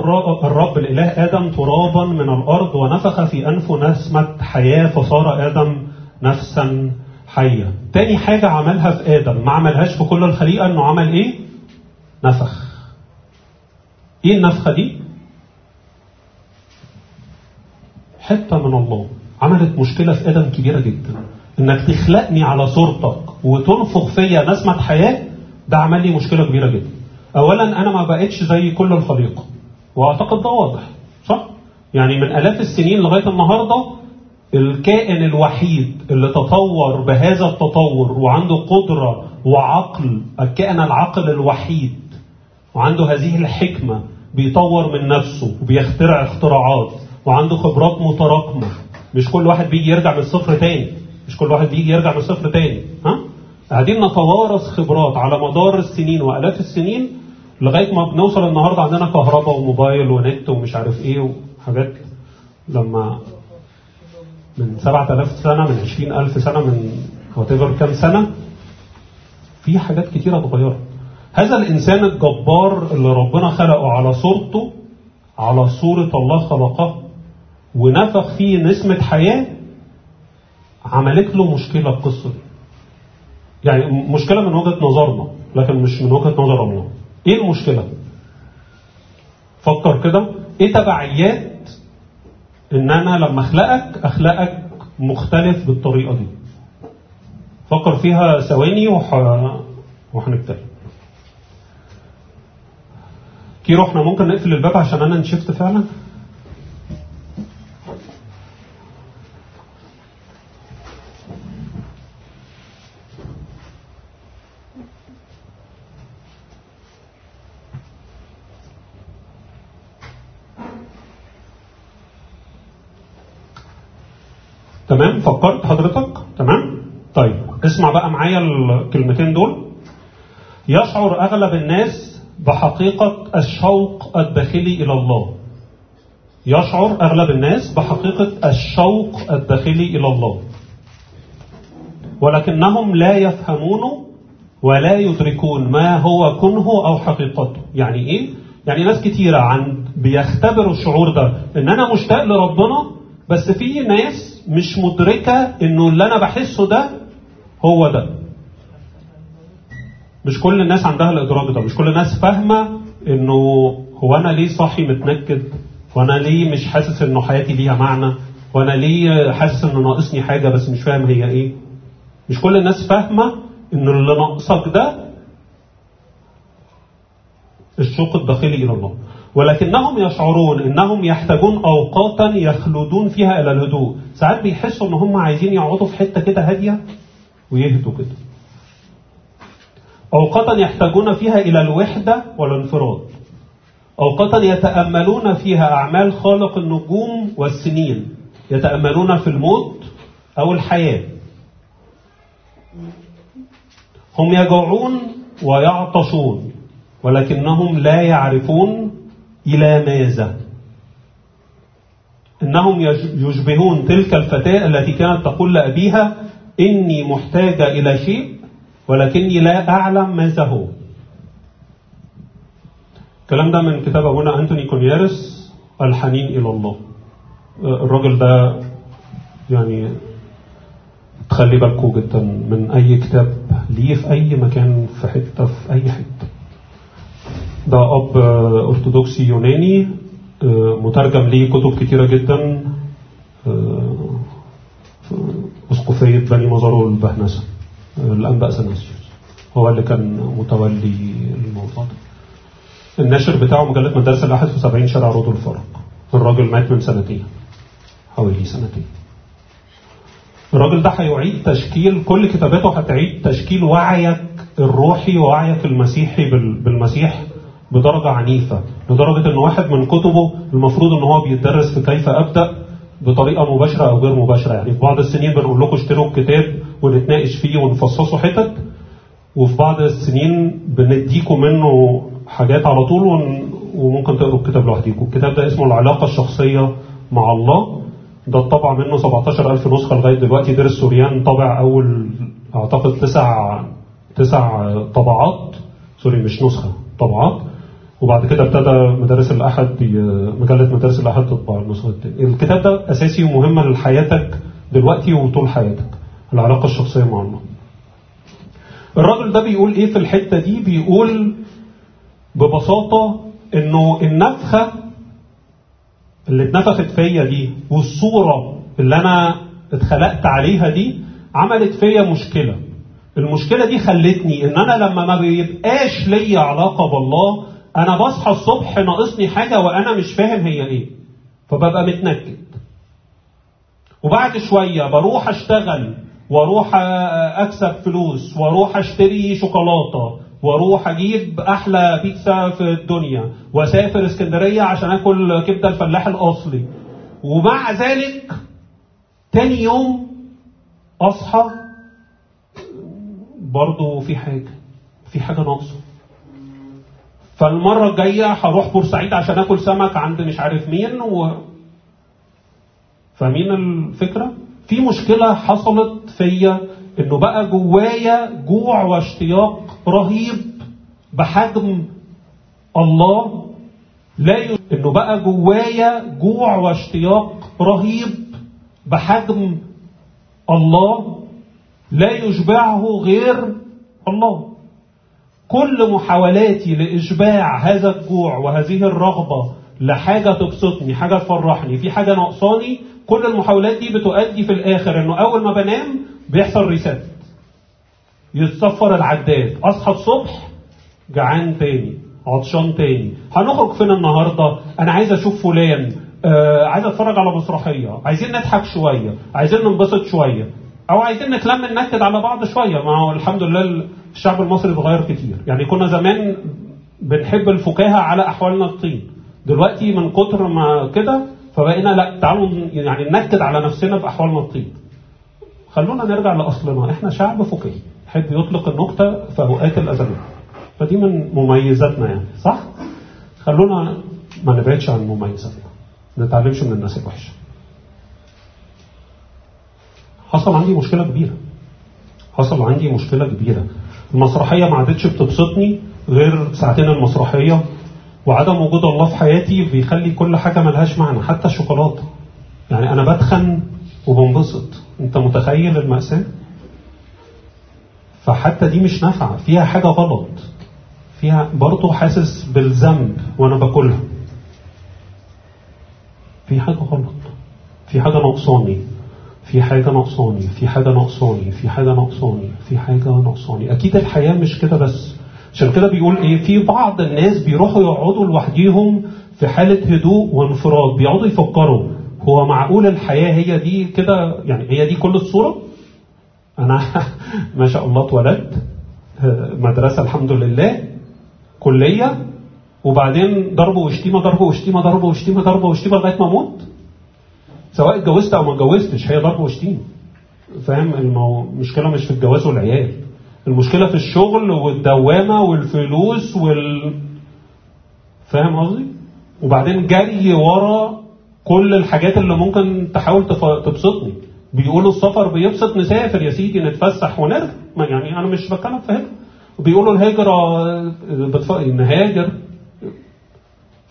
الرب الإله آدم ترابا من الأرض ونفخ في أنفه نسمة حياة فصار آدم نفسا حية. تاني حاجة عملها في آدم ما عملهاش في كل الخليقة أنه عمل إيه؟ نفخ. إيه النفخة دي؟ حتة من الله. عملت مشكلة في آدم كبيرة جدا. إنك تخلقني على صورتك وتنفخ فيا نسمة حياة ده عمل لي مشكلة كبيرة جدا. اولا أنا ما بقتش زي كل الخليقة وأعتقد ده واضح صح؟ يعني من آلاف السنين لغاية النهارده الكائن الوحيد اللي تطور بهذا التطور وعنده قدرة وعقل الكائن العقل الوحيد وعنده هذه الحكمة بيطور من نفسه وبيخترع اختراعات وعنده خبرات متراكمة. مش كل واحد بيجي يرجع من الصفر تاني. مش كل واحد بيجي يرجع من الصفر تاني ها؟ قاعدين نتوارث خبرات على مدار السنين والاف السنين لغاية ما بنوصل النهارده عندنا كهرباء وموبايل ونت ومش عارف إيه وحاجات لما من 7000 سنة من 20000 سنة من whatever كام سنة في حاجات كتيرة اتغيرت. هذا الإنسان الجبار اللي ربنا خلقه على صورته على صورة الله خلقه ونفخ فيه نسمة حياة عملت له مشكلة القصة دي. يعني مشكلة من وجهة نظرنا لكن مش من وجهة نظر الله. إيه المشكلة؟ فكر كده. إيه تبعيات إن أنا لما أخلقك أخلقك مختلف بالطريقة دي؟ فكر فيها ثواني وح... وهنتكلم كيرو إحنا ممكن نقفل الباب عشان أنا نشفت فعلا تمام فكرت حضرتك؟ تمام؟ طيب اسمع بقى معايا الكلمتين دول. يشعر أغلب الناس بحقيقة الشوق الداخلي إلى الله. يشعر أغلب الناس بحقيقة الشوق الداخلي إلى الله. ولكنهم لا يفهمون ولا يدركون ما هو كنه أو حقيقته. يعني إيه؟ يعني ناس كتيرة عن بيختبروا الشعور ده إن أنا مشتاق لربنا بس في ناس مش مدركة إنه اللي أنا بحسه ده هو ده. مش كل الناس عندها الإدراك ده مش كل الناس فاهمة إنه هو أنا ليه صاحي متنكد؟ وأنا ليه مش حاسس إنه حياتي ليها معنى؟ وأنا ليه حاسس إنه ناقصني حاجة بس مش فاهم هي إيه؟ مش كل الناس فاهمة ان اللي ناقصك ده الشوق الداخلي إلى الله. ولكنهم يشعرون إنهم يحتاجون أوقاتا يخلدون فيها إلى الهدوء. ساعات بيحسوا إن هم عايزين يقعدوا في حتة كده هادية ويهدوا كده. أوقاتا يحتاجون فيها إلى الوحدة والانفراد. أوقاتا يتأملون فيها أعمال خالق النجوم والسنين. يتأملون في الموت أو الحياة. هم يجوعون ويعطشون ولكنهم لا يعرفون إلى ماذا إنهم يشبهون تلك الفتاة التي كانت تقول لأبيها إني محتاجة إلى شيء ولكني لا أعلم ماذا هو. الكلام ده من كتاب أبونا أنتوني كونيارس الحنين إلى الله. الراجل ده يعني تخلي بالكم جدا من أي كتاب ليه في أي مكان في حتة في أي حتة. ده أب أرثوذكسي يوناني مترجم ليه كتب كتيرة جدا أسقفية بني مزار البهنسة الأنباء سناسيوس هو اللي كان متولي الموضوع ده. الناشر بتاعه مجلة مدارس الأحد في 70 شارع رود الفرق. الراجل مات من سنتين حوالي سنتين. الراجل ده هيعيد تشكيل كل كتاباته هتعيد تشكيل وعيك الروحي ووعيك المسيحي بالمسيح. بدرجة عنيفة لدرجة إن واحد من كتبه المفروض إن هو بيتدرس في كيف أبدأ بطريقة مباشرة أو غير مباشرة. يعني في بعض السنين بنقول لكم اشتروا الكتاب ونتناقش فيه ونفصصه حتت وفي بعض السنين بنديكم منه حاجات على طول وممكن تقروا الكتاب لوحديكم. الكتاب ده اسمه العلاقة الشخصية مع الله. ده طبع منه 17000 نسخة لغاية دلوقتي. دير السوريان طبع أول أعتقد تسع تسع طبعات. سوري مش نسخة طبعات. وبعد كده ابتدى مدارس الأحد مجلة مدارس الأحد تطبع النسخة التانية الكتاب ده أساسي ومهم لحياتك دلوقتي وطول حياتك. العلاقة الشخصية مع الله الراجل ده بيقول إيه في الحتة دي؟ بيقول ببساطة إنه النفخة اللي اتنفخت فيا دي والصورة اللي أنا اتخلقت عليها دي عملت فيا مشكلة. المشكلة دي خلتني إن أنا لما ما بيبقاش ليا علاقة بالله أنا بصحى الصبح ناقصني حاجة وأنا مش فاهم هي إيه. فببقى متنكد. وبعد شوية بروح أشتغل وأروح أكسب فلوس وأروح أشتري شوكولاتة وأروح أجيب أحلى بيتزا في الدنيا وأسافر اسكندرية عشان آكل كبدة الفلاح الأصلي. ومع ذلك تاني يوم أصحى برضه في حاجة في حاجة ناقصة. فالمرة الجاية هروح بورسعيد عشان آكل سمك عند مش عارف مين و... فاهمين الفكرة؟ في مشكلة حصلت فيا إنه بقى جوايا جوع واشتياق رهيب بحجم الله. لا ي... إنه بقى جوايا جوع واشتياق رهيب بحجم الله. لا يشبعه غير الله. كل محاولاتي لإشباع هذا الجوع وهذه الرغبة لحاجة تبسطني حاجة تفرحني في حاجة ناقصاني كل المحاولات دي بتؤدي في الآخر إنه أول ما بنام بيحصل ريسات يتصفر العداد. أصحى الصبح جعان تاني عطشان تاني. هنخرج فين النهاردة؟ أنا عايز أشوف فلان. آه عايز أتفرج على مسرحية. عايزين نضحك شوية. عايزين ننبسط شوية. أو عايزين نتلم ننكد على بعض شوية. ما هو الحمد لله الشعب المصري اتغير كتير. يعني كنا زمان بنحب الفكاهة على أحوالنا الطين. دلوقتي من كتر ما كده فبقينا لا تعالوا يعني ننكد على نفسنا بأحوالنا الطين. خلونا نرجع لأصلنا. إحنا شعب فكاهي. يحب يطلق النكتة في أوقات الأزمات فدي من مميزاتنا يعني صح؟ خلونا ما نبعدش عن مميزاتنا. ما نتعلمش من الناس الوحشة. حصل عندي مشكلة كبيرة. حصل عندي مشكلة كبيرة. المسرحية ما عادتش بتبسطني غير ساعتين المسرحية وعدم وجود الله في حياتي بيخلي كل حاجة ملهاش معنى حتى الشوكولاتة. يعني أنا بتخن وبنبسط. أنت متخيل المأساة؟ فحتى دي مش نافعة. فيها حاجة غلط. فيها برضه حاسس بالذنب وأنا باكلها. في حاجة غلط. في حاجة ناقصاني. في حاجة ناقصاني في حاجة ناقصاني في حاجة ناقصاني في حاجة ناقصاني. أكيد الحياة مش كده بس. عشان كده بيقول إيه؟ في بعض الناس بيروحوا يقعدوا لوحديهم في حالة هدوء وانفراد بيقعدوا يفكروا هو معقول الحياة هي دي كده؟ يعني هي دي كل الصورة؟ أنا ما شاء الله اتولدت مدرسة الحمد لله كلية وبعدين ضرب وشتيمة ضرب وشتيمة ضرب وشتيمة ضرب وشتيمة لغاية ما أموت. سواء اتجوزت أو ما اتجوزتش هي ضرب وشتيمة. فاهم؟ المشكلة مش في الجواز والعيال. المشكلة في الشغل والدوامة والفلوس وال فاهم قصدي؟ وبعدين جري ورا كل الحاجات اللي ممكن تحاول تبسطني. بيقولوا السفر بيبسط نسافر يا سيدي نتفسح ونرجع. يعني أنا مش بتكلم في هجرة. بيقولوا الهجرة بتف... نهاجر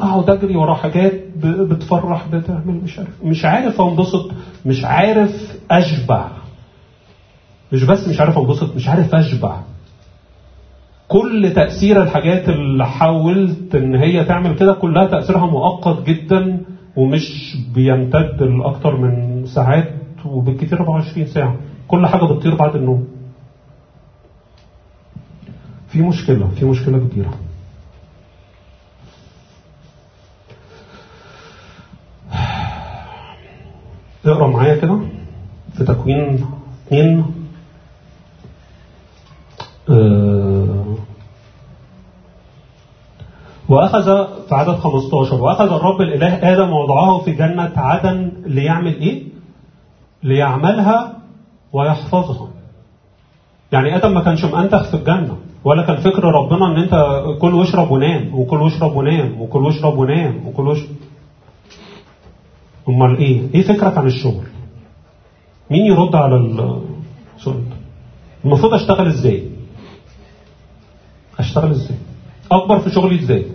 اقعد اجري ورا حاجات بتفرح بتعمل مش عارف. مش عارف أنبسط مش عارف أشبع. مش بس مش عارف أنبسط مش عارف أشبع. كل تأثير الحاجات اللي حاولت إن هي تعمل كده كلها تأثيرها مؤقت جدا ومش بيمتد لأكتر من ساعات وبالكثير 24 ساعة. كل حاجة بتطير بعد النوم. في مشكلة في مشكلة كبيرة. اقرا معايا كده في تكوين اثنين آه وأخذ في عدد 15 وأخذ الرب الإله آدم ووضعه في جنة عدن ليعمل إيه؟ ليعملها ويحفظها. يعني آدم ما كانش مأنتخ في الجنة ولا كان فكر ربنا إن أنت كل واشرب ونام وكل واشرب ونام وكل واشرب ونام وكل واشرب أمال إيه؟ إيه فكرك عن الشغل؟ مين يرد على السؤال المفروض أشتغل إزاي؟ أشتغل إزاي؟ أكبر في شغلي إزاي؟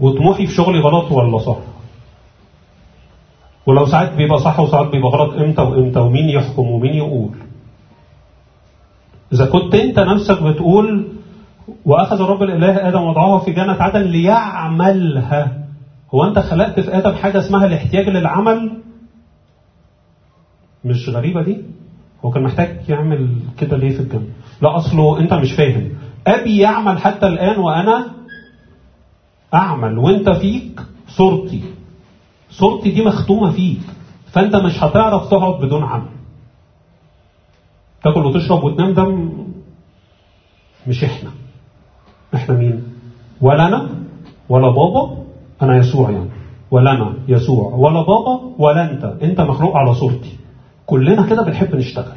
وطموحي في شغلي غلط ولا صح؟ ولو ساعات بيبقى صح وساعات بيبقى غلط إمتى وإمتى؟ ومين يحكم ومين يقول؟ إذا كنت أنت نفسك بتقول وأخذ الرب الإله آدم وضعه في جنة عدن ليعملها. هو أنت خلقت في آدم حاجة اسمها الاحتياج للعمل؟ مش غريبة دي؟ هو كان محتاج يعمل كده ليه في الجنة؟ لا أصله أنت مش فاهم. أبي يعمل حتى الآن وأنا أعمل وأنت فيك صورتي. صورتي دي مختومة فيك فأنت مش هتعرف تقعد بدون عمل. تاكل وتشرب وتنام ده مش إحنا. إحنا مين؟ ولا أنا ولا بابا أنا يسوع يعني. ولا أنا يسوع. ولا بابا ولا أنت. أنت مخلوق على صورتي. كلنا كده بنحب نشتغل.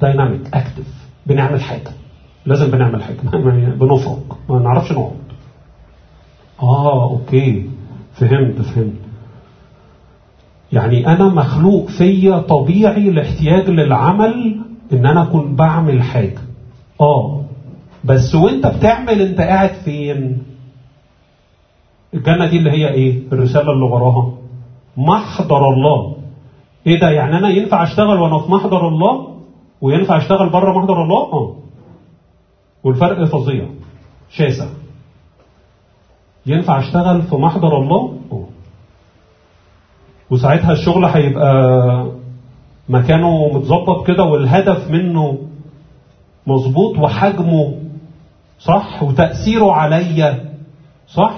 dynamic active بنعمل حاجة. لازم بنعمل حاجة. بنفرق ما نعرفش نقعد. آه okay. فهمت فهمت. يعني أنا مخلوق فيا طبيعي الاحتياج للعمل إن أنا أكون بعمل حاجة. آه. بس وأنت بتعمل أنت قاعد فين؟ الجنة دي اللي هي إيه؟ الرسالة اللي وراها. محضر الله. إيه ده؟ يعني أنا ينفع أشتغل وأنا في محضر الله؟ وينفع أشتغل بره محضر الله؟ آه. والفرق فظيع. شاسع. ينفع أشتغل في محضر الله؟ آه. وساعتها الشغل هيبقى مكانه متظبط كده والهدف منه مظبوط وحجمه صح وتأثيره عليا صح؟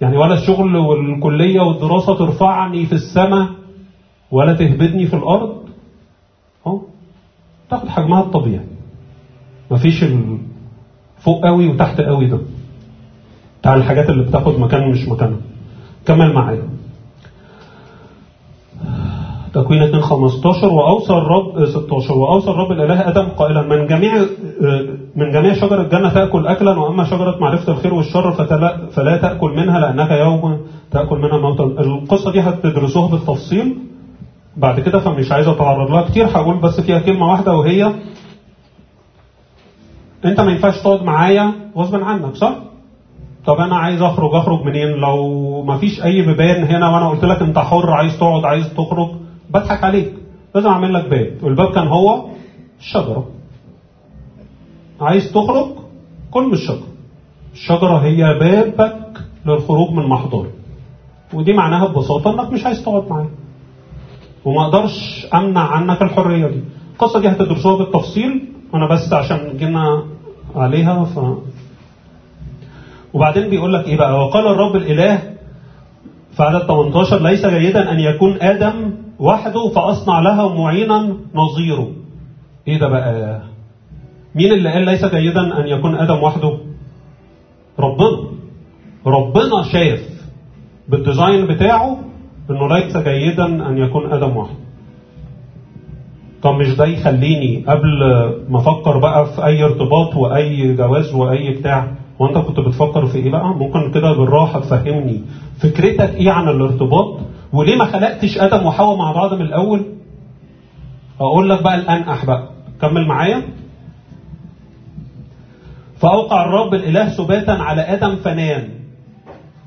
يعني ولا الشغل والكلية والدراسة ترفعني في السماء ولا تهبدني في الأرض. آه تاخد حجمها الطبيعي. مفيش. فوق قوي وتحت قوي ده. بتاع الحاجات اللي بتاخد مكان مش مكانها. كمل معايا. تكوين 2 15 وأوصى الرب 16 وأوصى الرب الإله آدم قائلا من جميع من جميع شجر الجنة تأكل اكلا وأما شجرة معرفة الخير والشر فلا, تأكل منها لانك يوم تأكل منها موتا القصة دي هتدرسوها بالتفصيل. بعد كده فمش عايز أتعرض لها كتير هقول بس فيها كلمة واحدة وهي أنت ما ينفعش تقعد معايا غصب عنك صح؟ طب أنا عايز أخرج أخرج منين؟ لو ما فيش أي بيبان هنا وأنا قلت لك أنت حر عايز تقعد عايز تخرج بضحك عليك. لازم أعمل لك باب والباب كان هو الشجرة. عايز تخرج؟ كل من الشجره الشجرة هي بابك للخروج من محضري ودي معناها ببساطة إنك مش عايز تقعد معايا وما أقدرش أمنع عنك الحرية دي. القصة دي هتدرسوها بالتفصيل. أنا بس عشان جينا عليها ف وبعدين بيقول لك إيه بقى؟ وقال الرب الإله في عدد 18 ليس جيدا أن يكون آدم وحده فأصنع له معينا نظيره؟ إيه ده بقى؟ مين اللي قال ليس جيدا أن يكون آدم وحده؟ ربنا. ربنا شاف بالديزاين بتاعه إنه ليس جيدا أن يكون آدم وحده. طب مش ده يخليني قبل ما أفكر بقى في أي ارتباط وأي جواز وأي بتاع وانت كنت بتفكر في إيه بقى؟ ممكن كده بالراحة تفهمني. فكرتك إيه عن الارتباط؟ وليه ما خلقتش آدم وحواء مع بعض من الأول؟ أقول لك بقى الأنقح بقى. كمل معايا. فأوقع الرب الإله سباتا على آدم فنام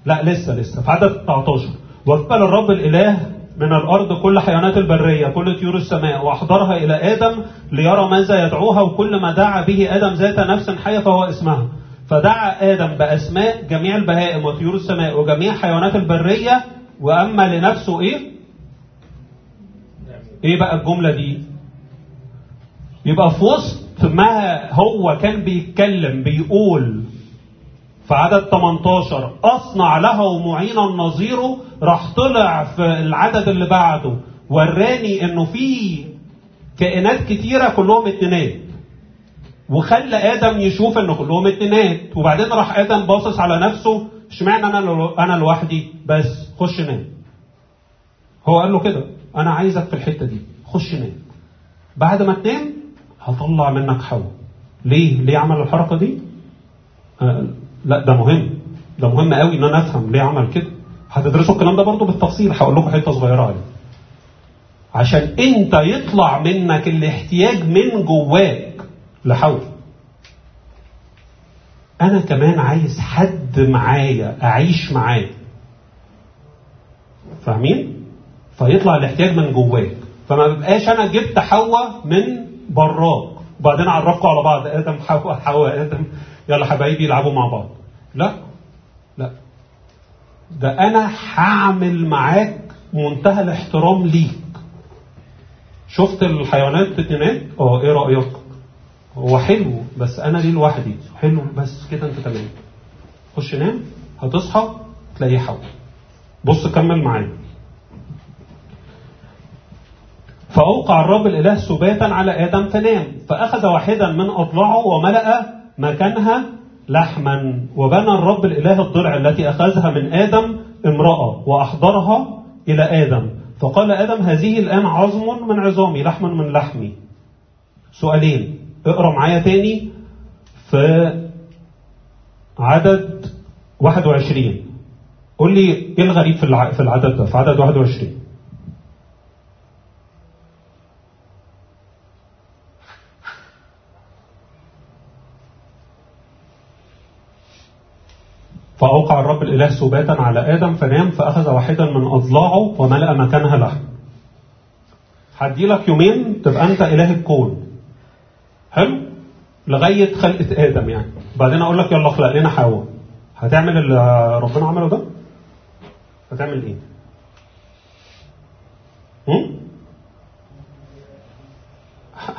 لا لسه لسه في عدد 19 وقبل الرب الإله من الأرض كل حيوانات البرية كل طيور السماء وأحضرها إلى آدم ليرى ماذا يدعوها وكل ما دعا به آدم ذات نفس حية فهو اسمها. فدعا آدم بأسماء جميع البهائم وطيور السماء وجميع حيوانات البرية وأما لنفسه إيه؟ إيه بقى الجملة دي؟ يبقى في وسط ما هو كان بيتكلم بيقول في عدد 18 أصنع له معينا نظيره راح طلع في العدد اللي بعده وراني إنه في كائنات كتيرة كلهم اتنينات وخلى آدم يشوف إن كلهم اتنينات وبعدين راح آدم باصص على نفسه اشمعنى أنا أنا لوحدي؟ بس خش نام. هو قال له كده أنا عايزك في الحتة دي خش نام. بعد ما تنام هطلع منك حواء ليه؟ ليه عمل الحركة دي؟ آه لا ده مهم. ده مهم قوي إن أنا أفهم ليه عمل كده. هتدرسوا الكلام ده برضه بالتفصيل هقول لكم حتة صغيرة عليه. عشان أنت يطلع منك الاحتياج من جواك لحول. أنا كمان عايز حد معايا أعيش معاه. فاهمين؟ فيطلع الاحتياج من جواك. فما ببقاش أنا جبت حواء من براك. وبعدين اعرفكم على بعض آدم حواء حواء آدم. يلا حبايبي يلعبوا مع بعض. لا لا. ده أنا هعمل معاك منتهى الاحترام ليك. شفت الحيوانات اتنينات آه إيه رأيك؟ هو حلو بس أنا ليه لوحدي؟ حلو بس كده أنت تمام. خش نام هتصحى تلاقيه حول. بص كمل معايا. فأوقع الرب الإله سباتا على آدم فنام فأخذ واحدا من أضلاعه وملأ مكانها لحما وبنى الرب الإله الضلع التي أخذها من آدم امرأة وأحضرها إلى آدم. فقال آدم هذه الآن عظم من عظامي لحم من لحمي. سؤالين. اقرأ معايا تاني في عدد 21 قول لي إيه الغريب في في العدد ده في عدد 21 فأوقع الرب الإله سباتا على آدم فنام فأخذ واحدا من أضلاعه وملأ مكانها لحم. هدي لك يومين تبقى أنت إله الكون. حلو؟ لغاية خلقة آدم يعني. بعدين أقول لك يلا اخلق لنا حواء. هتعمل اللي ربنا عمله ده؟ هتعمل إيه؟ هم؟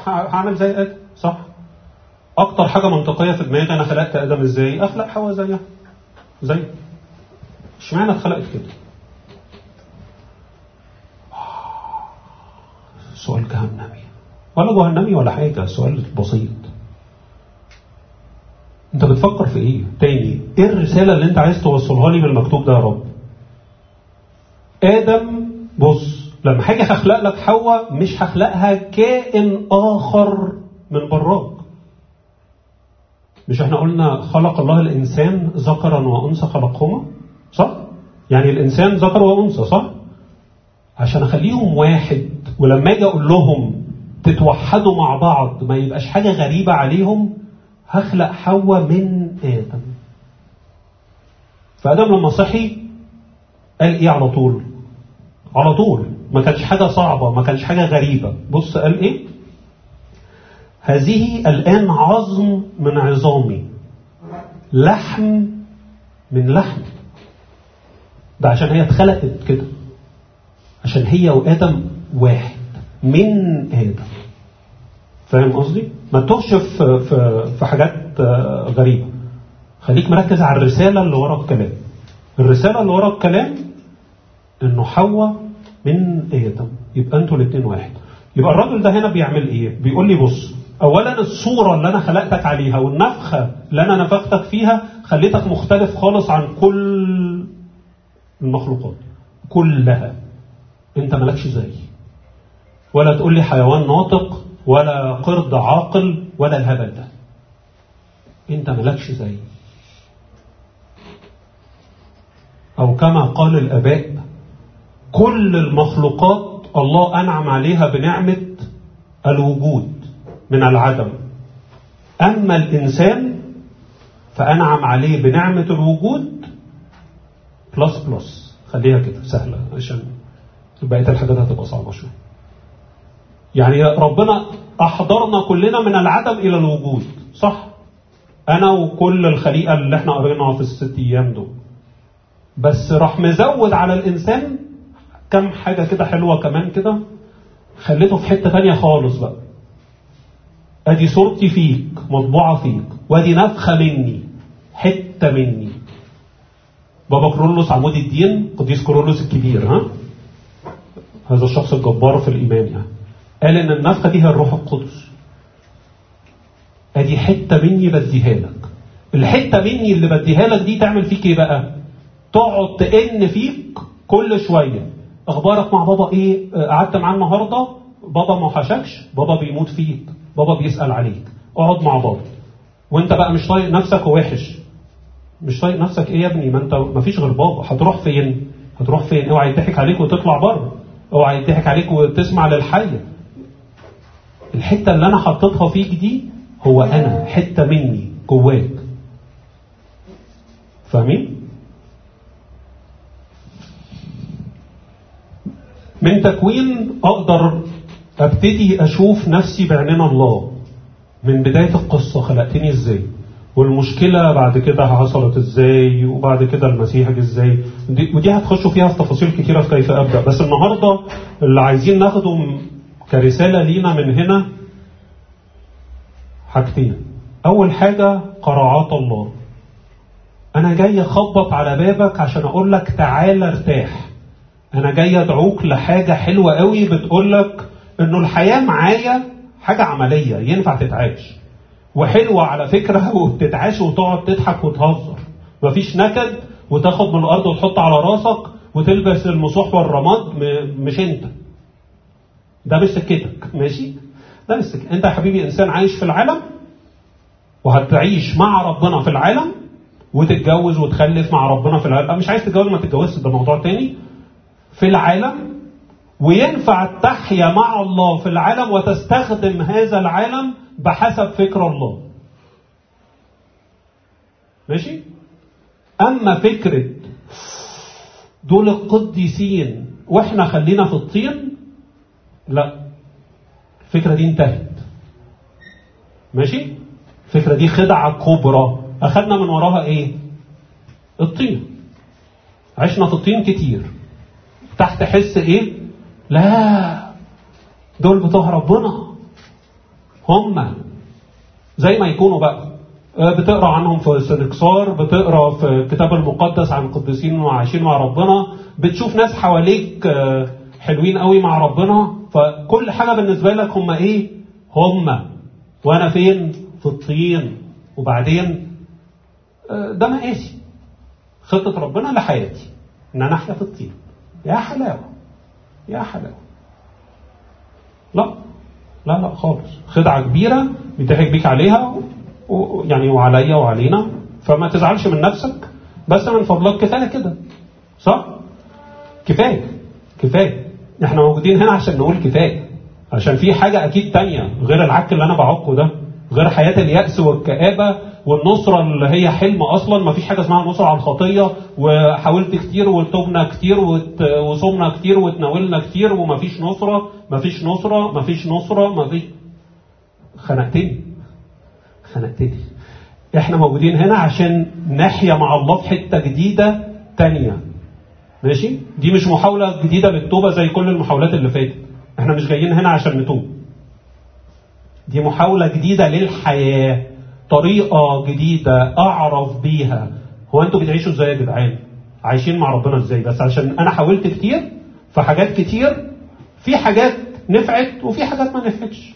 ه- هعمل زي آدم صح؟ أكتر حاجة منطقية في دماغي أنا خلقت آدم إزاي؟ أخلق حواء زيها. زي. اشمعنى اتخلقت كده؟ سؤال جهنمي. ولا جهنمي ولا حاجة سؤال بسيط. أنت بتفكر في إيه؟ تاني إيه الرسالة اللي أنت عايز توصلها لي من المكتوب ده يا رب؟ آدم بص لما حاجة هخلق لك حواء مش هخلقها كائن آخر من براك. مش إحنا قلنا خلق الله الإنسان ذكرا وأنثى خلقهما؟ صح؟ يعني الإنسان ذكر وأنثى صح؟ عشان أخليهم واحد ولما أجي أقول لهم تتوحدوا مع بعض ما يبقاش حاجة غريبة عليهم هخلق حواء من آدم. فآدم لما صحي قال إيه على طول؟ على طول. ما كانش حاجة صعبة ما كانش حاجة غريبة. بص قال إيه؟ هذه الآن عظم من عظامي. لحم من لحم. ده عشان هي اتخلقت كده. عشان هي وآدم واحد. من آدم فاهم قصدي؟ ما تتوهش في, في, في حاجات آه، غريبة. خليك مركز على الرسالة اللي ورا الكلام. الرسالة اللي ورا الكلام إنه حواء من آدم. يبقى أنتوا الاثنين واحد. يبقى الراجل ده هنا بيعمل إيه؟ بيقول لي بص اولا الصورة اللي أنا خلقتك عليها والنفخة اللي أنا نفختك فيها خليتك مختلف خالص عن كل المخلوقات. كلها. أنت مالكش زي. ولا تقول لي حيوان ناطق ولا قرد عاقل ولا الهبل ده. انت مالكش زي. أو كما قال الآباء كل المخلوقات الله أنعم عليها بنعمة الوجود من العدم. أما الإنسان فأنعم عليه بنعمة الوجود plus plus خليها كده سهلة عشان بقية الحاجات هتبقى صعبة شوية. يعني ربنا أحضرنا كلنا من العدم إلى الوجود صح؟ أنا وكل الخليقة اللي إحنا قريناها في الست أيام دول. بس راح مزود على الإنسان كم حاجة كده حلوة كمان كده خليته في حتة تانية خالص بقى. أدي صورتي فيك مطبوعة فيك وأدي نفخة مني حتة مني. بابا كرولوس عمود الدين قديس كرولوس الكبير ها؟ هذا الشخص الجبار في الإيمان يعني قال إن النفخة دي هي الروح القدس. أدي حتة مني بديها لك. الحتة مني اللي بديها لك دي تعمل فيك إيه بقى؟ تقعد تئن فيك كل شوية. أخبارك مع بابا آه، قعدت معاه النهارده؟ بابا ما وحشكش. بابا بيموت فيك. بابا بيسأل عليك. اقعد مع بابا. وأنت بقى مش طايق نفسك ووحش. مش طايق نفسك إيه يا ابني؟ ما أنت ما فيش غير بابا. هتروح فين؟ هتروح فين؟ اوعى يضحك عليك وتطلع بره. اوعى يضحك عليك وتسمع للحية. الحتة اللي أنا حطيتها فيك دي هو أنا حتة مني جواك. فاهمين؟ من تكوين أقدر أبتدي أشوف نفسي بعينين الله. من بداية القصة خلقتني إزاي؟ والمشكلة بعد كده حصلت إزاي؟ وبعد كده المسيح دي- ودي هتخشوا فيها في تفاصيل كتيرة في كيف أبدأ. بس النهارده اللي عايزين ناخده كرسالة لينا من هنا حاجتين. أول حاجة قراعات الله. أنا جاي أخبط على بابك عشان أقول لك تعالى ارتاح. أنا جاي أدعوك لحاجة حلوة قوي بتقول لك إنه الحياة معايا حاجة عملية ينفع تتعاش. وحلوة على فكرة وبتتعاش وتقعد تضحك وتهزر. مفيش نكد وتاخد من الأرض وتحط على راسك وتلبس المصوح والرماد مش أنت. ده مش سكتك ماشي؟ ده مش سكتك انت يا حبيبي انسان عايش في العالم وهتعيش مع ربنا في العالم وتتجوز وتخلف مع ربنا في العالم. مش عايز تتجوز ما تتجوزش. ده موضوع تاني. في العالم وينفع تحيا مع الله في العالم وتستخدم هذا العالم بحسب فكر الله. ماشي؟ أما فكرة دول القديسين وإحنا خلينا في الطين لا. الفكرة دي انتهت. ماشي؟ الفكرة دي خدعة كبرى. أخذنا من وراها إيه؟ الطين. عشنا في الطين كتير. تحت حس إيه؟ لا. دول بتوع ربنا. هم. زي ما يكونوا بقى. بتقرأ عنهم في سنكسار بتقرأ في الكتاب المقدس عن القديسين وعايشين مع ربنا. بتشوف ناس حواليك حلوين قوي مع ربنا فكل حاجة بالنسبة لك هم إيه؟ هم. وأنا فين؟ في الطين. وبعدين ده مقاسي خطة ربنا لحياتي إن أنا أحيا في الطين. يا حلاوة. يا حلاوة. لا. لا لا خالص. خدعة كبيرة بيضحك بيك عليها. يعني وعليا وعلينا. فما تزعلش من نفسك. بس من فضلك كفاية كده. صح؟ كفاية. كفاية. إحنا موجودين هنا عشان نقول كفاية. عشان في حاجة أكيد تانية غير العك اللي أنا بعكه ده غير حياة اليأس والكآبة والنصرة اللي هي حلم أصلا. ما فيش حاجة اسمها نصرة على الخطية وحاولت كتير وتوبنا كتير وصومنا كتير وتناولنا كتير وما فيش نصرة ما فيش نصرة ما فيش نصرة ما فيش خنقتني. خنقتني. إحنا موجودين هنا عشان نحيا مع الله في حتة جديدة تانية. ماشي دي مش محاولة جديدة للتوبة زي كل المحاولات اللي فاتت إحنا مش جايين هنا عشان نتوب دي محاولة جديدة للحياة طريقة جديدة أعرف بيها هو أنتوا بتعيشوا إزاي يا جدعان؟ عايشين مع ربنا إزاي؟ بس عشان أنا حاولت كتير في حاجات كتير في حاجات نفعت وفي حاجات ما نفعتش.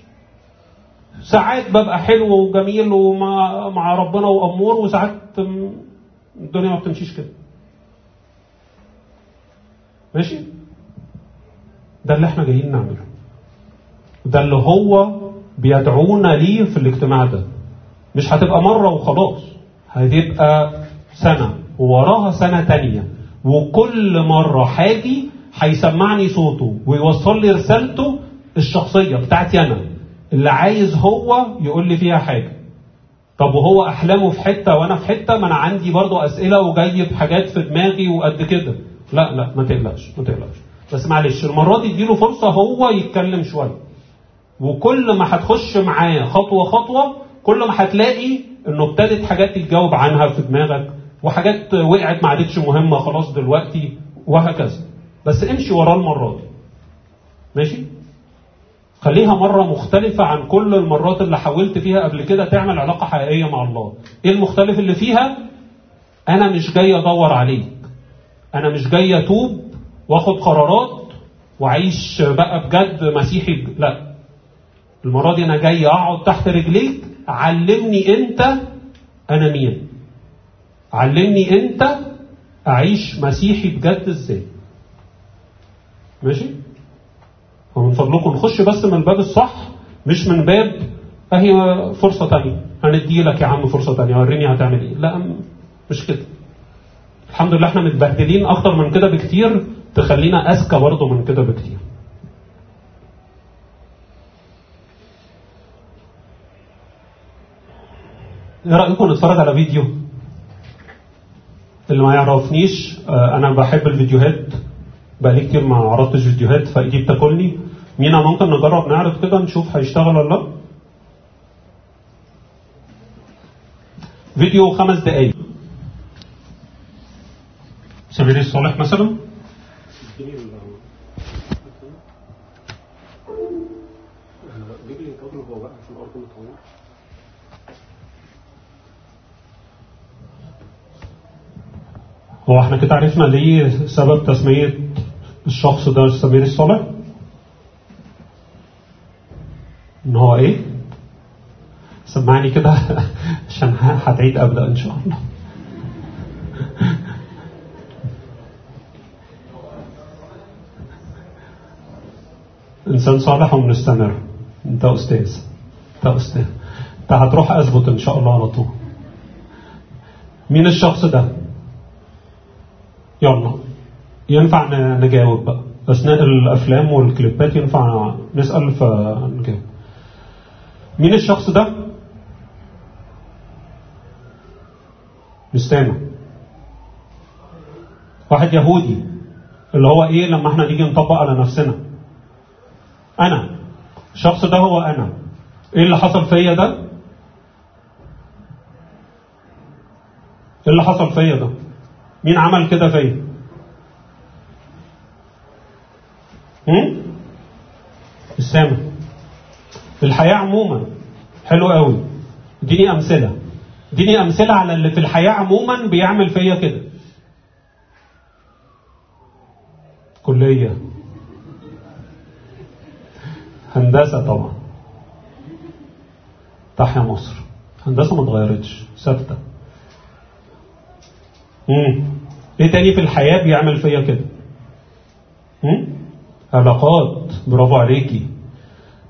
ساعات ببقى حلو وجميل ومع مع ربنا وأمور وساعات الدنيا ما بتمشيش كده. ماشي؟ ده اللي إحنا جايين نعمله. ده اللي هو بيدعونا ليه في الاجتماع ده. مش هتبقى مرة وخلاص هتبقى سنة ووراها سنة تانية وكل مرة حاجي هيسمعني صوته ويوصل لي رسالته الشخصية بتاعتي أنا اللي عايز هو يقول لي فيها حاجة طب وهو أحلامه في حتة وأنا في حتة ما أنا عندي برضو أسئلة وجايب حاجات في دماغي وقد كده لا لا ما تقلقش ما تقلقش. بس معلش المرة دي اديله فرصة هو يتكلم شوية. وكل ما هتخش معاه خطوة خطوة كل ما هتلاقي انه ابتدت حاجات تتجاوب عنها في دماغك وحاجات وقعت ما عادتش مهمة خلاص دلوقتي وهكذا. بس امشي وراه المرة دي. ماشي؟ خليها مرة مختلفة عن كل المرات اللي حاولت فيها قبل كده تعمل علاقة حقيقية مع الله. إيه المختلف اللي فيها؟ أنا مش جاي أدور عليك. أنا مش جاي أتوب وآخد قرارات وأعيش بقى بجد مسيحي لا. المرة دي أنا جاي أقعد تحت رجليك علمني أنت أنا مين. علمني أنت أعيش مسيحي بجد إزاي. ماشي؟ ومن فضلكم نخش بس من الباب الصح مش من باب أهي فرصة تانية. هندي لك يا عم فرصة تانية وريني هتعمل إيه. لا مش كده. الحمد لله إحنا متبهدلين أكتر من كده بكتير تخلينا اذكى برضه من كده بكتير. إيه رأيكم نتفرج على فيديو؟ اللي ما يعرفنيش أنا بحب الفيديوهات بقالي كتير ما عرضتش فيديوهات فإيدي بتاكلني. مينا ممكن نجرب نعرض كده نشوف هيشتغل ولا لا. فيديو خمس دقايق. سمير الصالح مثلا؟ هو إحنا كده عرفنا ليه سبب تسمية الشخص ده سمير الصالح؟ إن هو إيه؟ سمعني كده عشان هتعيد أبدأ إن شاء الله. انسان صالح ومستمر. انت أستاذ. انت أستاذ. انت هتروح اثبت إن شاء الله على طول. مين الشخص ده؟ يلا. ينفع نجاوب بقى. أثناء الأفلام والكليبات ينفع نسأل فنجاوب مين الشخص ده؟ مش واحد يهودي. اللي هو إيه لما إحنا نيجي نطبق على نفسنا؟ أنا. الشخص ده هو أنا. إيه اللي حصل فيا ده؟ إيه اللي حصل فيا ده؟ مين عمل كده فيا؟ السامع. الحياة عموما حلو قوي. اديني أمثلة. اديني أمثلة على اللي في الحياة عموما بيعمل فيا كده. كلية. هندسة طبعا. تحيا مصر. هندسة ما اتغيرتش ثابتة. امم إيه تاني في الحياة بيعمل فيا كده؟ علاقات. برافو عليكي.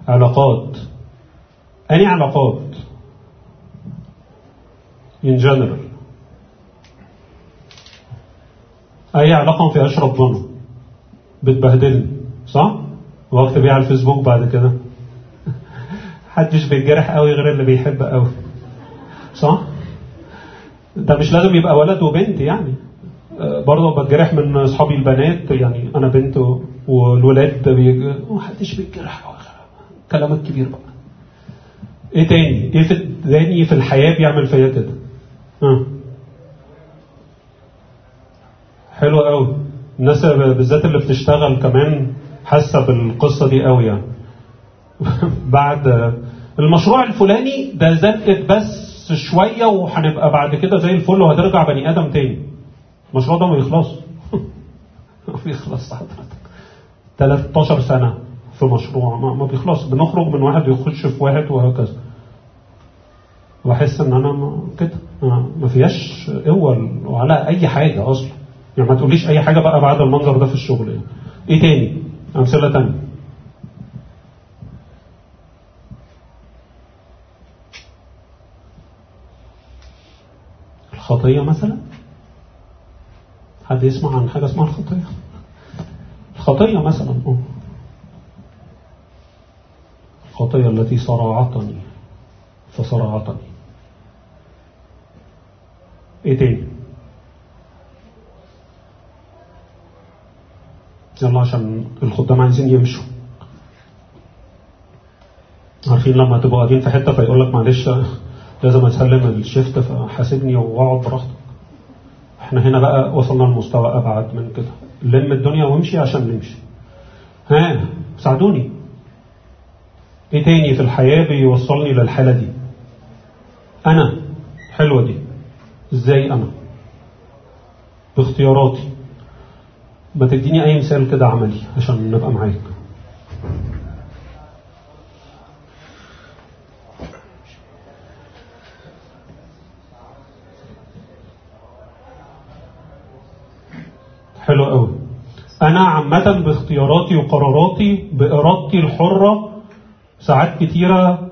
علاقات. أني علاقات؟ In general. أي علاقة ما فيهاش ربنا. بتبهدلني صح؟ واكتب إيه على الفيسبوك بعد كده. محدش بيتجرح قوي غير اللي بيحب قوي. صح؟ ده مش لازم يبقى ولد وبنت يعني. برضه بتجرح من أصحابي البنات يعني أنا بنت والولاد بيج... محدش بيتجرح قوي كلام الكبير بقى. إيه تاني؟ إيه في تاني في الحياة بيعمل فيا كده؟ ها. حلو قوي. الناس بالذات اللي بتشتغل كمان حاسة بالقصة دي قوي يعني. بعد المشروع الفلاني ده زقت بس شوية وهنبقى بعد كده زي الفل وهترجع بني آدم تاني. المشروع ده ما يخلص. ما بيخلص حضرتك. 13 سنة في مشروع. ما, ما بيخلص. بنخرج من واحد يخش في واحد وهكذا. وأحس إن أنا كده. ما فيهاش قوه ولا أي حاجة أصلا. يعني ما تقوليش أي حاجة بقى بعد المنظر ده في الشغل يعني. إيه تاني؟ أمثلة. تانية الخطية مثلا؟ حد يسمع عن حاجة اسمها الخطية؟ الخطية مثلا أه. الخطية التي صرعتني فصرعتني. إيه تاني؟ يلا عشان الخدام عايزين يمشوا عارفين لما تبقوا قاعدين في حتة فيقول لك معلش لازم اسلم الشيفت فحاسبني واقعد براحتك إحنا هنا بقى وصلنا لمستوى ابعد من كده لم الدنيا وامشي عشان نمشي ها ساعدوني إيه تاني في الحياة بيوصلني للحاله دي أنا حلوة دي إزاي أنا باختياراتي ما تديني أي مثال كده عملي عشان نبقى معاك. حلو قوي. أنا عامة باختياراتي وقراراتي بإرادتي الحرة ساعات كتيرة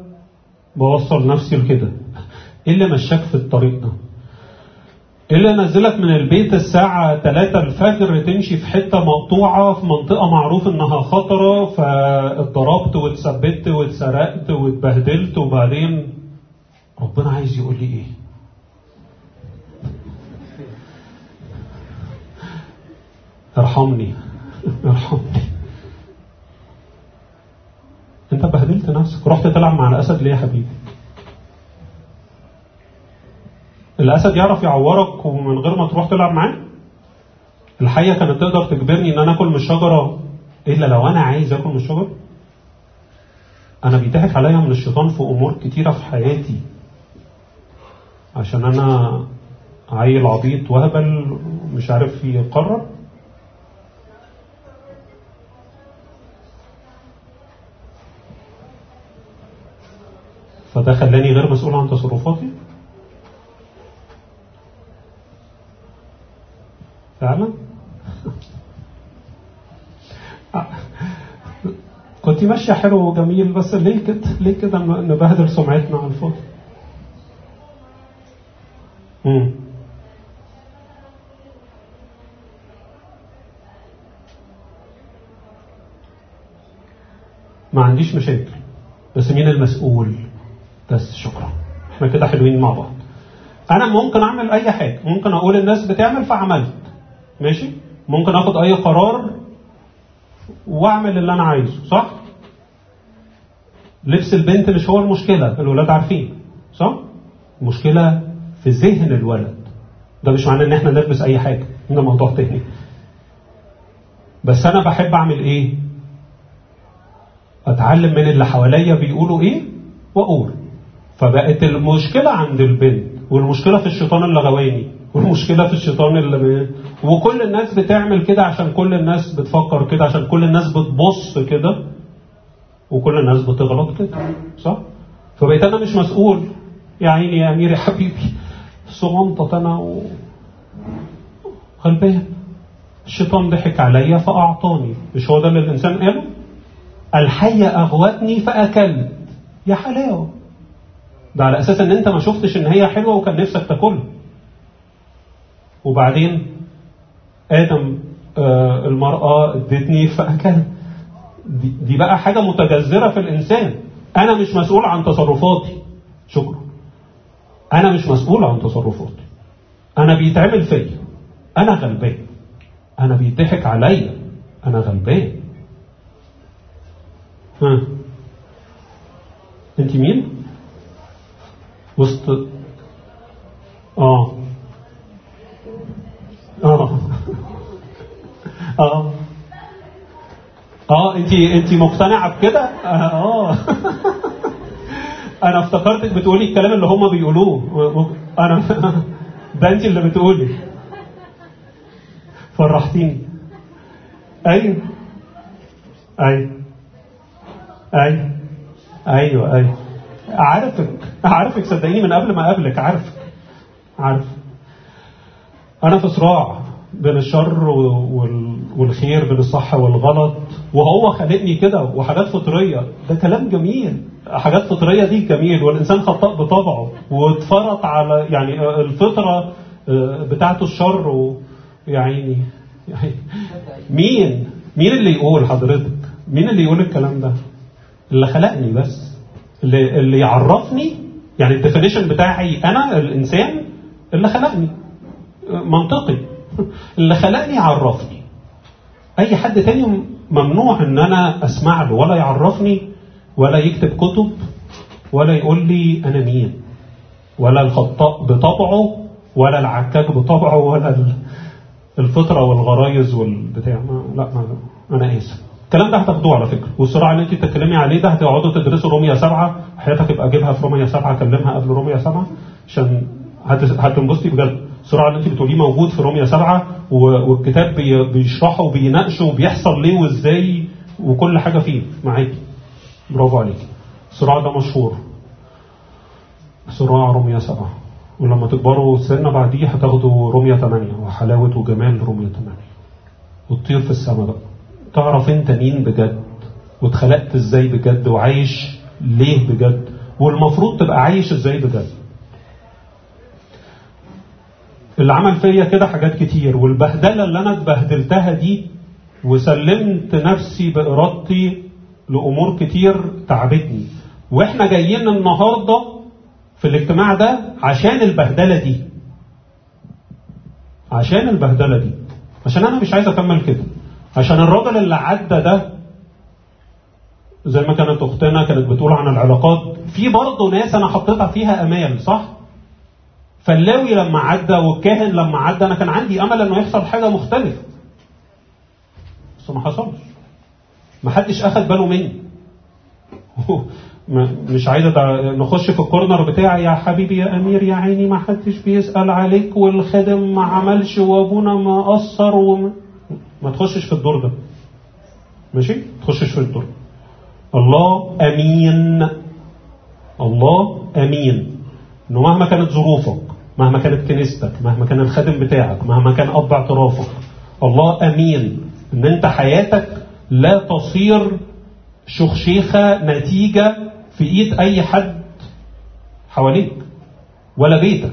بوصل نفسي لكده. إيه اللي مشاك في الطريق ده؟ اللي نزلك من البيت الساعة 3 الفجر تمشي في حتة مقطوعة في منطقة معروف إنها خطرة فاتضربت واتثبت واتسرقت واتبهدلت وبعدين ربنا عايز يقول لي إيه؟ ارحمني ارحمني. أنت بهدلت نفسك رحت تلعب مع الأسد ليه يا حبيبي؟ الأسد يعرف يعورك ومن غير ما تروح تلعب معاه؟ الحيه كانت تقدر تجبرني إن أنا آكل من الشجرة إلا لو أنا عايز آكل من الشجرة. أنا بيضحك عليا من الشيطان في أمور كتيرة في حياتي. عشان أنا عيل عبيط وهبل مش عارف يقرر. فده خلاني غير مسؤول عن تصرفاتي. فعلا كنت ماشية حلو وجميل بس ليه كده؟ ليه كده نبهدل سمعتنا على الفاضي؟ ما عنديش مشاكل بس مين المسؤول؟ بس شكرا. إحنا كده حلوين مع بعض. أنا ممكن أعمل أي حاجة ممكن أقول الناس بتعمل فعملت ماشي؟ ممكن آخد أي قرار وأعمل اللي أنا عايزه صح؟ لبس البنت مش هو المشكلة الولاد عارفين صح؟ المشكلة في ذهن الولد. ده مش معناه إن إحنا نلبس أي حاجة ده موضوع تاني بس أنا بحب أعمل إيه؟ أتعلم من اللي حواليا بيقولوا إيه وأقول. فبقت المشكلة عند البنت والمشكلة في الشيطان اللغواني. والمشكلة في الشيطان اللي ب... وكل الناس بتعمل كده عشان كل الناس بتفكر كده عشان كل الناس بتبص كده وكل الناس بتغلط كده صح؟ فبقيت أنا مش مسؤول. يا عيني يا امير يا حبيبي. صغنطة أنا و... غلبان الشيطان ضحك عليا فأعطاني. مش هو ده اللي الإنسان قاله؟ الحية أغوتني فأكلت. يا حلاوة. ده على أساس إن أنت ما شفتش إن هي حلوة وكان نفسك تاكلها. وبعدين آدم آه المرأة ادتني فاكل دي, بقى حاجة متجذرة في الإنسان. أنا مش مسؤول عن تصرفاتي. شكرا. أنا مش مسؤول عن تصرفاتي. أنا بيتعمل فيا. أنا غلبان. أنا بيضحك عليا. أنا غلبان. ها. انت مين؟ وسط آه. آه. آه. آه انت انت مقتنعة بكده؟ آه. أنا افتكرتك بتقولي الكلام اللي هم بيقولوه. أنا ده انت اللي بتقولي. فرحتيني. أيوه أيوه أيوه أيوه أيوه عارفك. عارفك صدقيني من قبل ما أقابلك عارفك. عارف أنا في صراع بين الشر والخير بين الصح والغلط. وهو خلقني كده وحاجات فطرية. ده كلام جميل. حاجات فطرية دي جميل. والإنسان خطاء بطبعه. واتفرط على يعني الفطرة بتاعته الشر ويعني يعني مين؟ مين اللي يقول حضرتك؟ مين اللي يقول الكلام ده؟ اللي خلقني بس. اللي, اللي يعرفني يعني الديفينيشن بتاعي أنا الإنسان اللي خلقني. منطقي اللي خلقني يعرفني أي حد تاني ممنوع إن أنا أسمع له. ولا يعرفني ولا يكتب كتب ولا يقول لي أنا مين. ولا الخطاء بطبعه ولا العكاك بطبعه ولا الفطرة والغرايز والبتاع. لا ما أنا آسف. الكلام ده هتاخدوه على فكرة. والصراع اللي انت بتتكلمي عليه ده هتقعدوا تدرسوا روميا سبعة. حياتك يبقى اجيبها في روميا سبعة كلمها قبل روميا سبعة عشان هتنبسطي بجد. الصراع اللي انت بتقوليه موجود في روميا سبعة والكتاب بيشرحه وبيناقشه وبيحصل ليه وازاي وكل حاجة فيه. معاكي. برافو عليك الصراع ده مشهور. صراع روميا سبعة. ولما تكبروا سنة بعديه هتاخدوا روميا 8 وحلاوة وجمال روميا 8 وتطير في السماء بقى. تعرف انت مين بجد؟ واتخلقت إزاي بجد؟ وعايش ليه بجد؟ والمفروض تبقى عايش إزاي بجد؟ اللي عمل فيا كده حاجات كتير والبهدلة اللي أنا اتبهدلتها دي وسلمت نفسي بإرادتي لأمور كتير تعبتني. وإحنا جايين النهاردة في الاجتماع ده عشان البهدلة دي. عشان البهدلة دي. عشان أنا مش عايز أكمل كده. عشان الراجل اللي عدى ده زي ما كانت أختنا كانت بتقول عن العلاقات في برضه ناس أنا حطيتها فيها أمال صح؟ فاللاوي لما عدى والكاهن لما عدى أنا كان عندي أمل إنه يحصل حاجة مختلفة. بس ما حصلش. ما حدش أخد باله مني. مش عايزه نخش في الكورنر بتاعي. يا حبيبي يا أمير يا عيني ما حدش بيسأل عليك والخادم ما عملش وأبونا ما قصر وما ما تخشش في الدور ده. ماشي؟ تخشش في الدور. الله أمين. الله أمين. إنه مهما كانت ظروفك. مهما كانت كنيستك مهما كان الخادم بتاعك مهما كان أب اعترافك. الله أمين إن أنت حياتك لا تصير شخشيخة نتيجة في إيد أي حد حواليك ولا بيتك.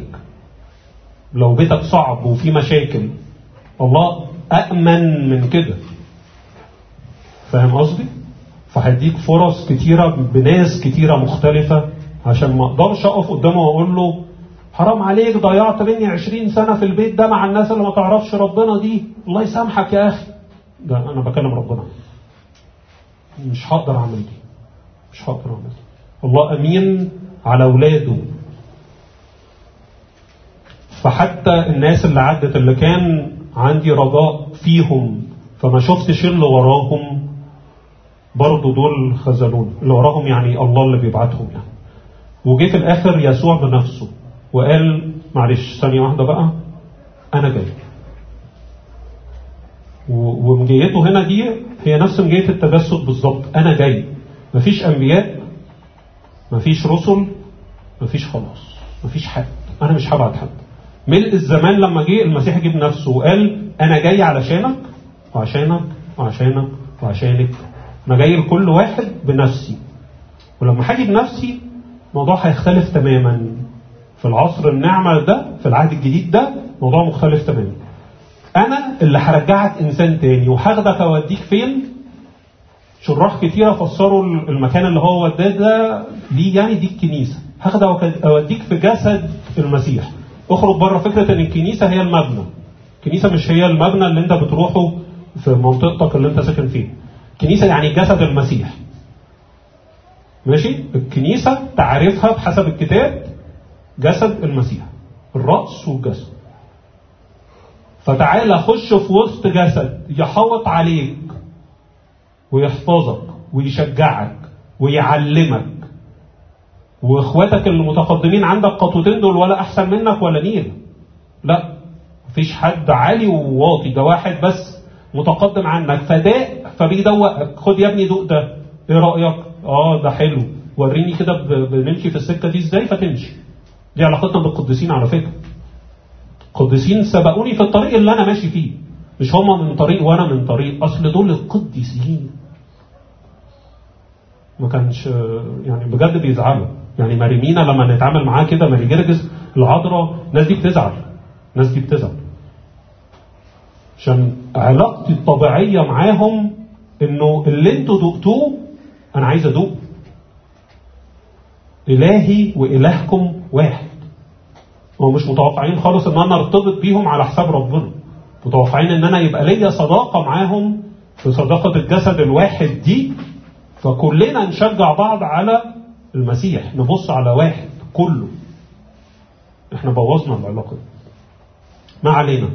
لو بيتك صعب وفي مشاكل الله أأمن من كده. فاهم قصدي؟ فهديك فرص كتيرة بناس كتيرة مختلفة عشان ما أقدرش أقف قدامه وأقول له حرام عليك ضيعت مني 20 سنة في البيت ده مع الناس اللي ما تعرفش ربنا دي. الله يسامحك يا أخي. ده أنا بكلم ربنا. مش هقدر أعمل دي. مش هقدر أعمل دي. الله أمين على أولاده. فحتى الناس اللي عدت اللي كان عندي رجاء فيهم فما شفتش اللي وراهم برضه دول خذلون اللي وراهم يعني الله اللي بيبعتهم يعني. وجه في الآخر يسوع بنفسه. وقال معلش ثانية واحدة بقى. أنا جاي. ومجيته هنا دي هي نفس مجيه التجسد بالظبط. أنا جاي. مفيش أنبياء مفيش رسل مفيش خلاص مفيش حد. أنا مش هبعت حد. ملء الزمان لما جه المسيح جه بنفسه وقال أنا جاي علشانك وعشانك وعشانك وعشانك. أنا جاي لكل واحد بنفسي. ولما هاجي بنفسي الموضوع هيختلف تماما. في العصر النعمة ده في العهد الجديد ده موضوع مختلف تماما. أنا اللي هرجعك إنسان تاني وهاخدك أوديك فين؟ شراح كتيرة فسروا المكان اللي هو وداه ده ليه يعني دي الكنيسة. هاخدك أوديك في جسد المسيح. اخرج بره فكرة إن الكنيسة هي المبنى. الكنيسة مش هي المبنى اللي أنت بتروحه في منطقتك اللي أنت ساكن فيها الكنيسة يعني جسد المسيح. ماشي؟ الكنيسة تعرفها بحسب الكتاب جسد المسيح. الرأس والجسد. فتعالى خش في وسط جسد يحوط عليك ويحفظك ويشجعك ويعلمك. واخواتك المتقدمين عندك قطوتين دول ولا أحسن منك ولا نيل. لا مفيش حد عالي وواطي. ده واحد بس متقدم عنك. فداء فبيدوقك خد يا ابني دوق ده. إيه رأيك؟ آه ده حلو. وريني كده بنمشي في السكة دي إزاي فتمشي. دي علاقتنا بالقديسين على فكرة. القديسين سبقوني في الطريق اللي أنا ماشي فيه. مش هما من طريق وأنا من طريق. أصل دول القديسين. ما كانش يعني بجد بيزعلوا. يعني مريمينا لما نتعامل معاه كده ماري جرجس العذراء الناس دي بتزعل. الناس دي بتزعل. عشان علاقتي الطبيعية معاهم إنه اللي أنتوا دقتوه أنا عايز ادوق إلهي وإلهكم واحد. هو مش متوقعين خالص إن أنا أرتبط بيهم على حساب ربنا. متوقعين إن أنا يبقى ليا صداقة معاهم في صداقة الجسد الواحد دي فكلنا نشجع بعض على المسيح نبص على واحد كله. إحنا بوظنا العلاقة دي. ما علينا.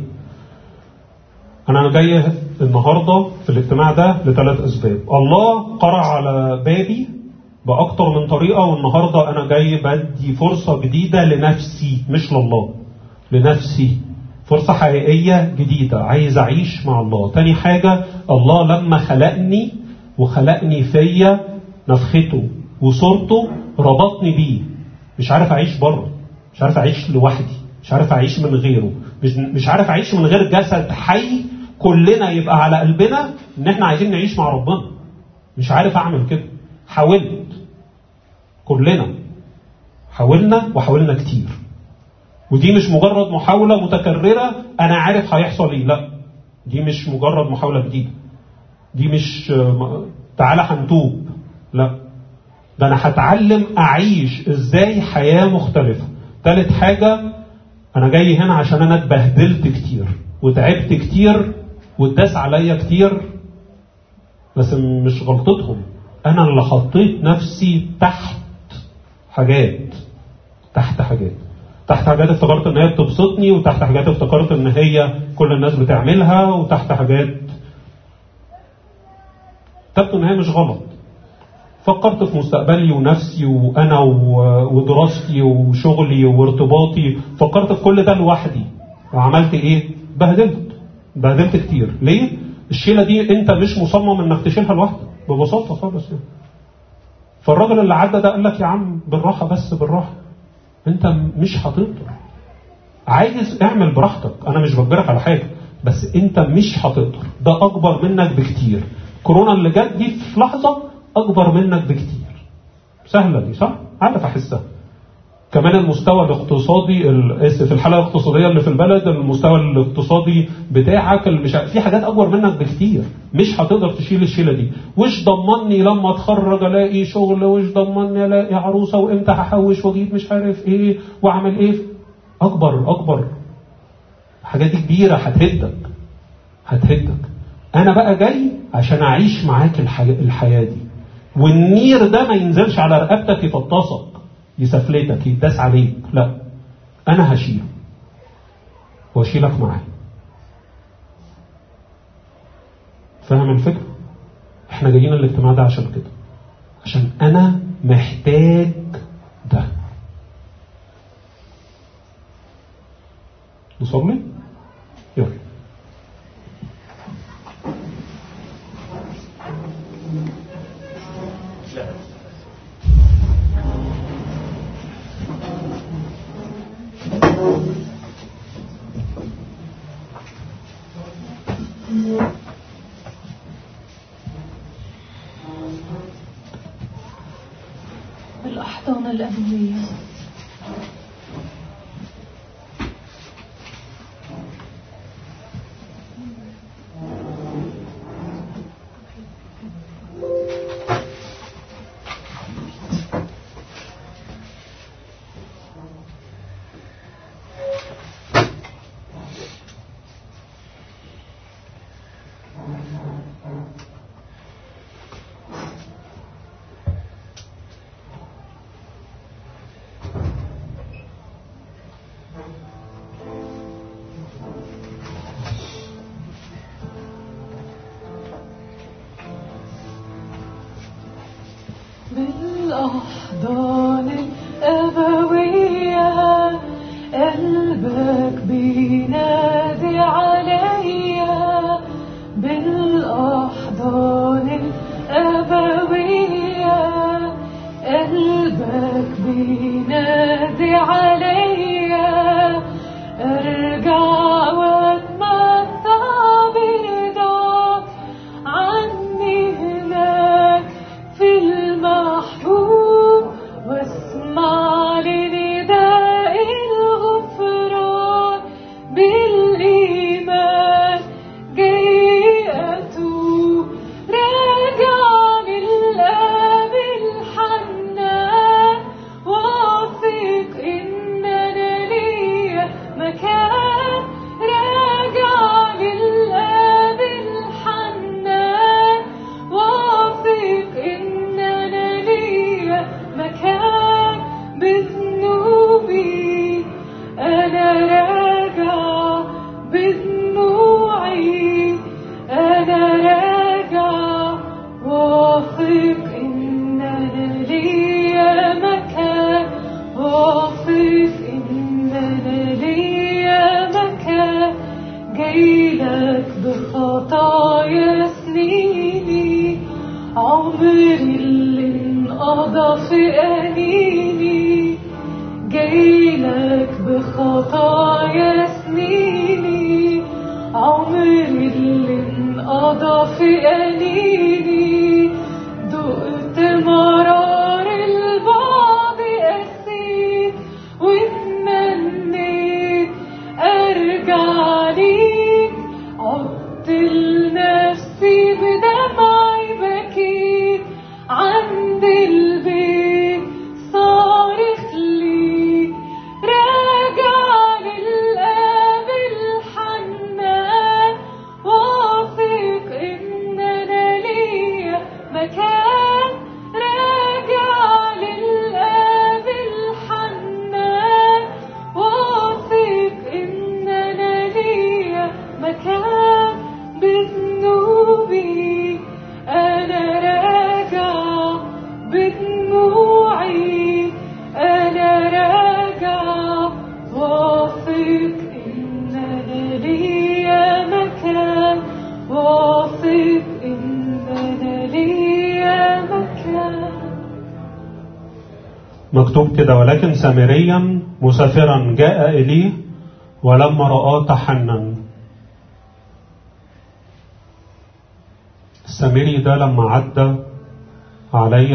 أنا جاي النهارده في الاجتماع ده لثلاث أسباب. الله قرع على بابي بأكتر من طريقة والنهاردة أنا جاي بدي فرصة جديدة لنفسي مش لله لنفسي. فرصة حقيقية جديدة عايز أعيش مع الله. تاني حاجة الله لما خلقني وخلقني فيا نفخته وصورته ربطني بيه. مش عارف أعيش بره مش عارف أعيش لوحدي مش عارف أعيش من غيره. مش مش عارف أعيش من غير جسد حي كلنا يبقى على قلبنا إن إحنا عايزين نعيش مع ربنا. مش عارف أعمل كده. حاولت. كلنا. حاولنا وحاولنا كتير. ودي مش مجرد محاولة متكررة أنا عارف هيحصل إيه. لا. دي مش مجرد محاولة جديدة. دي مش تعالى هنتوب. لا. ده أنا هتعلم أعيش إزاي حياة مختلفة. تالت حاجة أنا جاي هنا عشان أنا اتبهدلت كتير وتعبت كتير واتداس عليا كتير بس مش غلطتهم. أنا اللي حطيت نفسي تحت حاجات تحت حاجات. تحت حاجات افتكرت إن هي بتبسطني وتحت حاجات افتكرت إن هي كل الناس بتعملها وتحت حاجات. تبدو إن هي مش غلط. فكرت في مستقبلي ونفسي وأنا ودراستي وشغلي وارتباطي. فكرت في كل ده لوحدي. وعملت إيه؟ بهدلت. بهدلت كتير. ليه؟ الشيلة دي أنت مش مصمم إنك تشيلها لوحدك. ببساطة خالص يعني. فالراجل اللي عدى ده قال لك يا عم بالراحة بس بالراحة. انت مش هتقدر عايز اعمل براحتك. أنا مش بجبرك على حاجة بس انت مش هتقدر ده اكبر منك بكتير. كورونا اللي جت دي في لحظة أكبر منك بكتير. سهلة دي صح؟ عارف أحسها. كمان المستوى الاقتصادي اسف الحالة الاقتصادية اللي في البلد المستوى الاقتصادي بتاعك مش في حاجات أكبر منك بكتير. مش هتقدر تشيل الشيلة دي. وش ضمني لما أتخرج ألاقي شغل؟ وش ضمني ألاقي عروسة؟ وإمتى هحوش وأجيب مش عارف إيه؟ وأعمل إيه؟ أكبر أكبر. الحاجات دي كبيرة هتهدك. هتهدك. أنا بقى جاي عشان أعيش معاك الحي... الحياة دي. والنير ده ما ينزلش على رقبتك يفطسك يسفلتك يداس عليك. لا. أنا هشيله. وأشيلك معايا. فاهم الفكرة؟ إحنا جايين الاجتماع ده عشان كده. عشان أنا محتاج ده. نصلي؟ يلا.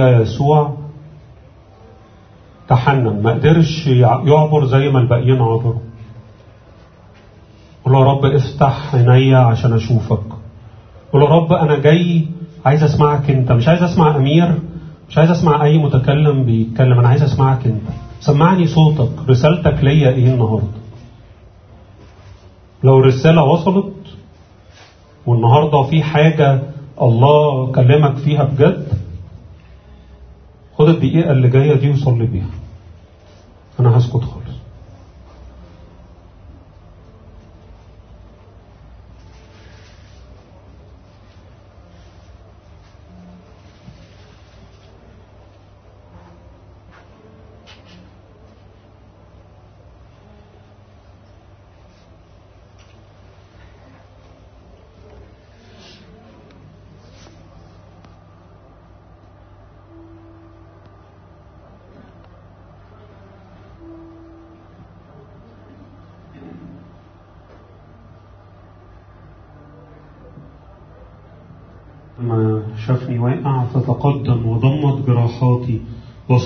يسوع تحنن ما قدرش يعبر زي ما الباقيين عبروا. قول يا رب افتح عينيا عشان أشوفك. قول يا رب أنا جاي عايز أسمعك أنت مش عايز أسمع أمير مش عايز أسمع أي متكلم بيتكلم أنا عايز أسمعك أنت. سمعني صوتك رسالتك ليا إيه النهارده؟ لو الرسالة وصلت والنهاردة في حاجة الله كلمك فيها بجد خد الدقيقة اللي جاية دي وصلي بيها. أنا هسكت خالص.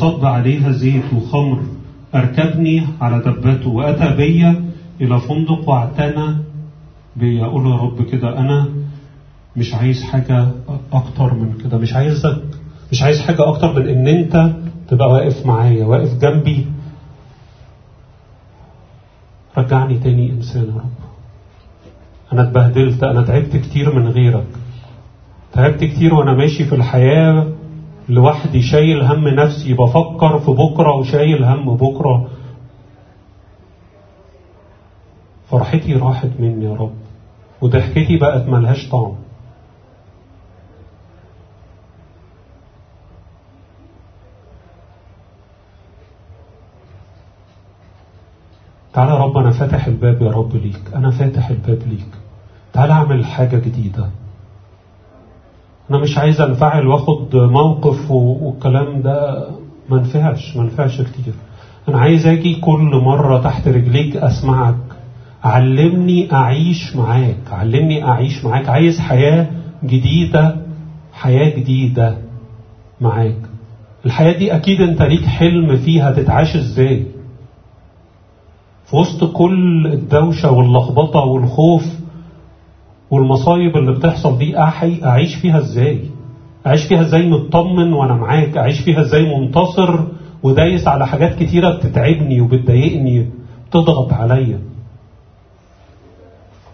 وصب عليها زيت وخمر أركبني على دبته وأتى بي إلى فندق وأعتنى بي. أقول يا رب كده أنا مش عايز حاجة أكتر من كده مش عايزك مش عايز حاجة أكتر من إن أنت تبقى واقف معايا واقف جنبي. رجعني تاني إنسان يا رب. أنا اتبهدلت أنا تعبت كتير من غيرك. تعبت كتير وأنا ماشي في الحياة لوحدي شايل هم نفسي بفكر في بكرة وشايل هم بكرة. فرحتي راحت مني يا رب وضحكتي بقت ملهاش طعم. تعالى يا رب أنا فاتح الباب يا رب ليك أنا فاتح الباب ليك. تعالى أعمل حاجة جديدة. أنا مش عايز أنفعل وأخد موقف والكلام ده ما نفعش ما نفعش كتير. أنا عايز أجي كل مرة تحت رجليك أسمعك. علمني أعيش معاك علمني أعيش معاك. عايز حياة جديدة حياة جديدة معاك. الحياة دي أكيد أنت ليك حلم فيها تتعاش إزاي. في وسط كل الدوشة واللخبطة والخوف والمصايب اللي بتحصل دي أحي أعيش فيها إزاي؟ أعيش فيها إزاي مطمن وأنا معاك؟ أعيش فيها إزاي منتصر ودايس على حاجات كتيرة بتتعبني وبتضايقني بتضغط عليا؟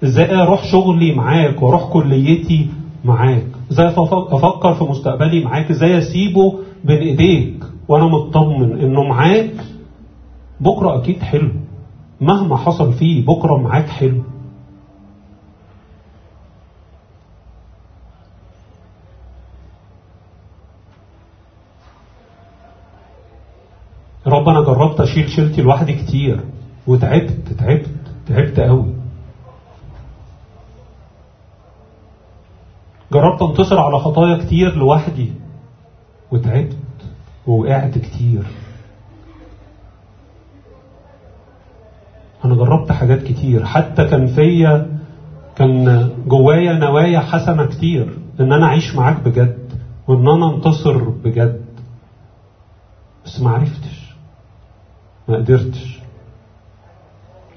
إزاي أروح شغلي معاك وأروح كليتي معاك؟ إزاي أفكر في مستقبلي معاك؟ إزاي أسيبه بين إيديك وأنا مطمن إنه معاك؟ بكرة أكيد حلو. مهما حصل فيه بكرة معاك حلو رب اشيل شيلتي لوحدي كتير. وتعبت تعبت تعبت قوي. جربت انتصر على خطايا كتير لوحدي. وتعبت ووقعت كتير. أنا جربت حاجات كتير. حتى كان فيا كان جوايا نوايا حسنة كتير. إن أنا أعيش معاك بجد وإن أنا أنتصر بجد. بس ما عرفتش. قدرتش.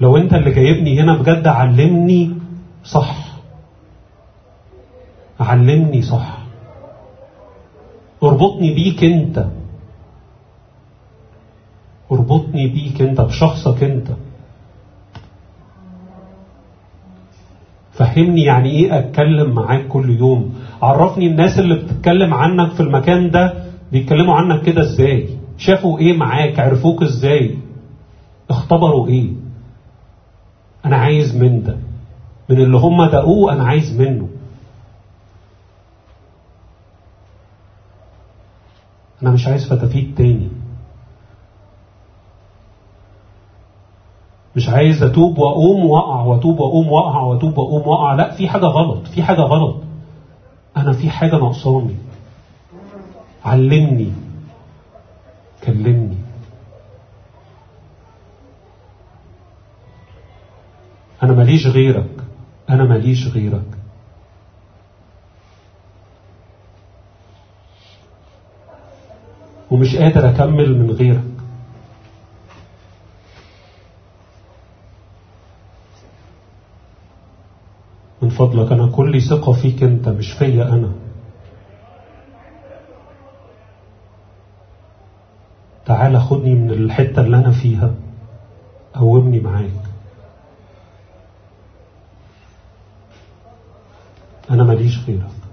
لو انت اللي جايبني هنا بجد علمني صح. علمني صح. اربطني بيك انت. اربطني بيك انت بشخصك انت. فهمني يعني إيه اتكلم معاك كل يوم. عرفني الناس اللي بتتكلم عنك في المكان ده بيتكلموا عنك كده إزاي. شافوا إيه معاك عرفوك إزاي. اختبروا إيه؟ أنا عايز من ده. من اللي هم دقوه أنا عايز منه. أنا مش عايز فتافيت تاني. مش عايز اتوب واقوم واقع واتوب واقوم واقع واتوب واقوم واقع. لا في حاجة غلط في حاجة غلط. أنا في حاجة ناقصاني. علمني. كلمني. أنا ماليش غيرك. أنا ماليش غيرك. ومش قادر أكمل من غيرك. من فضلك أنا كل ثقة فيك أنت مش فيا أنا. تعالى خدني من الحتة اللي أنا فيها. قومني معاك. أنا ماليش غيرك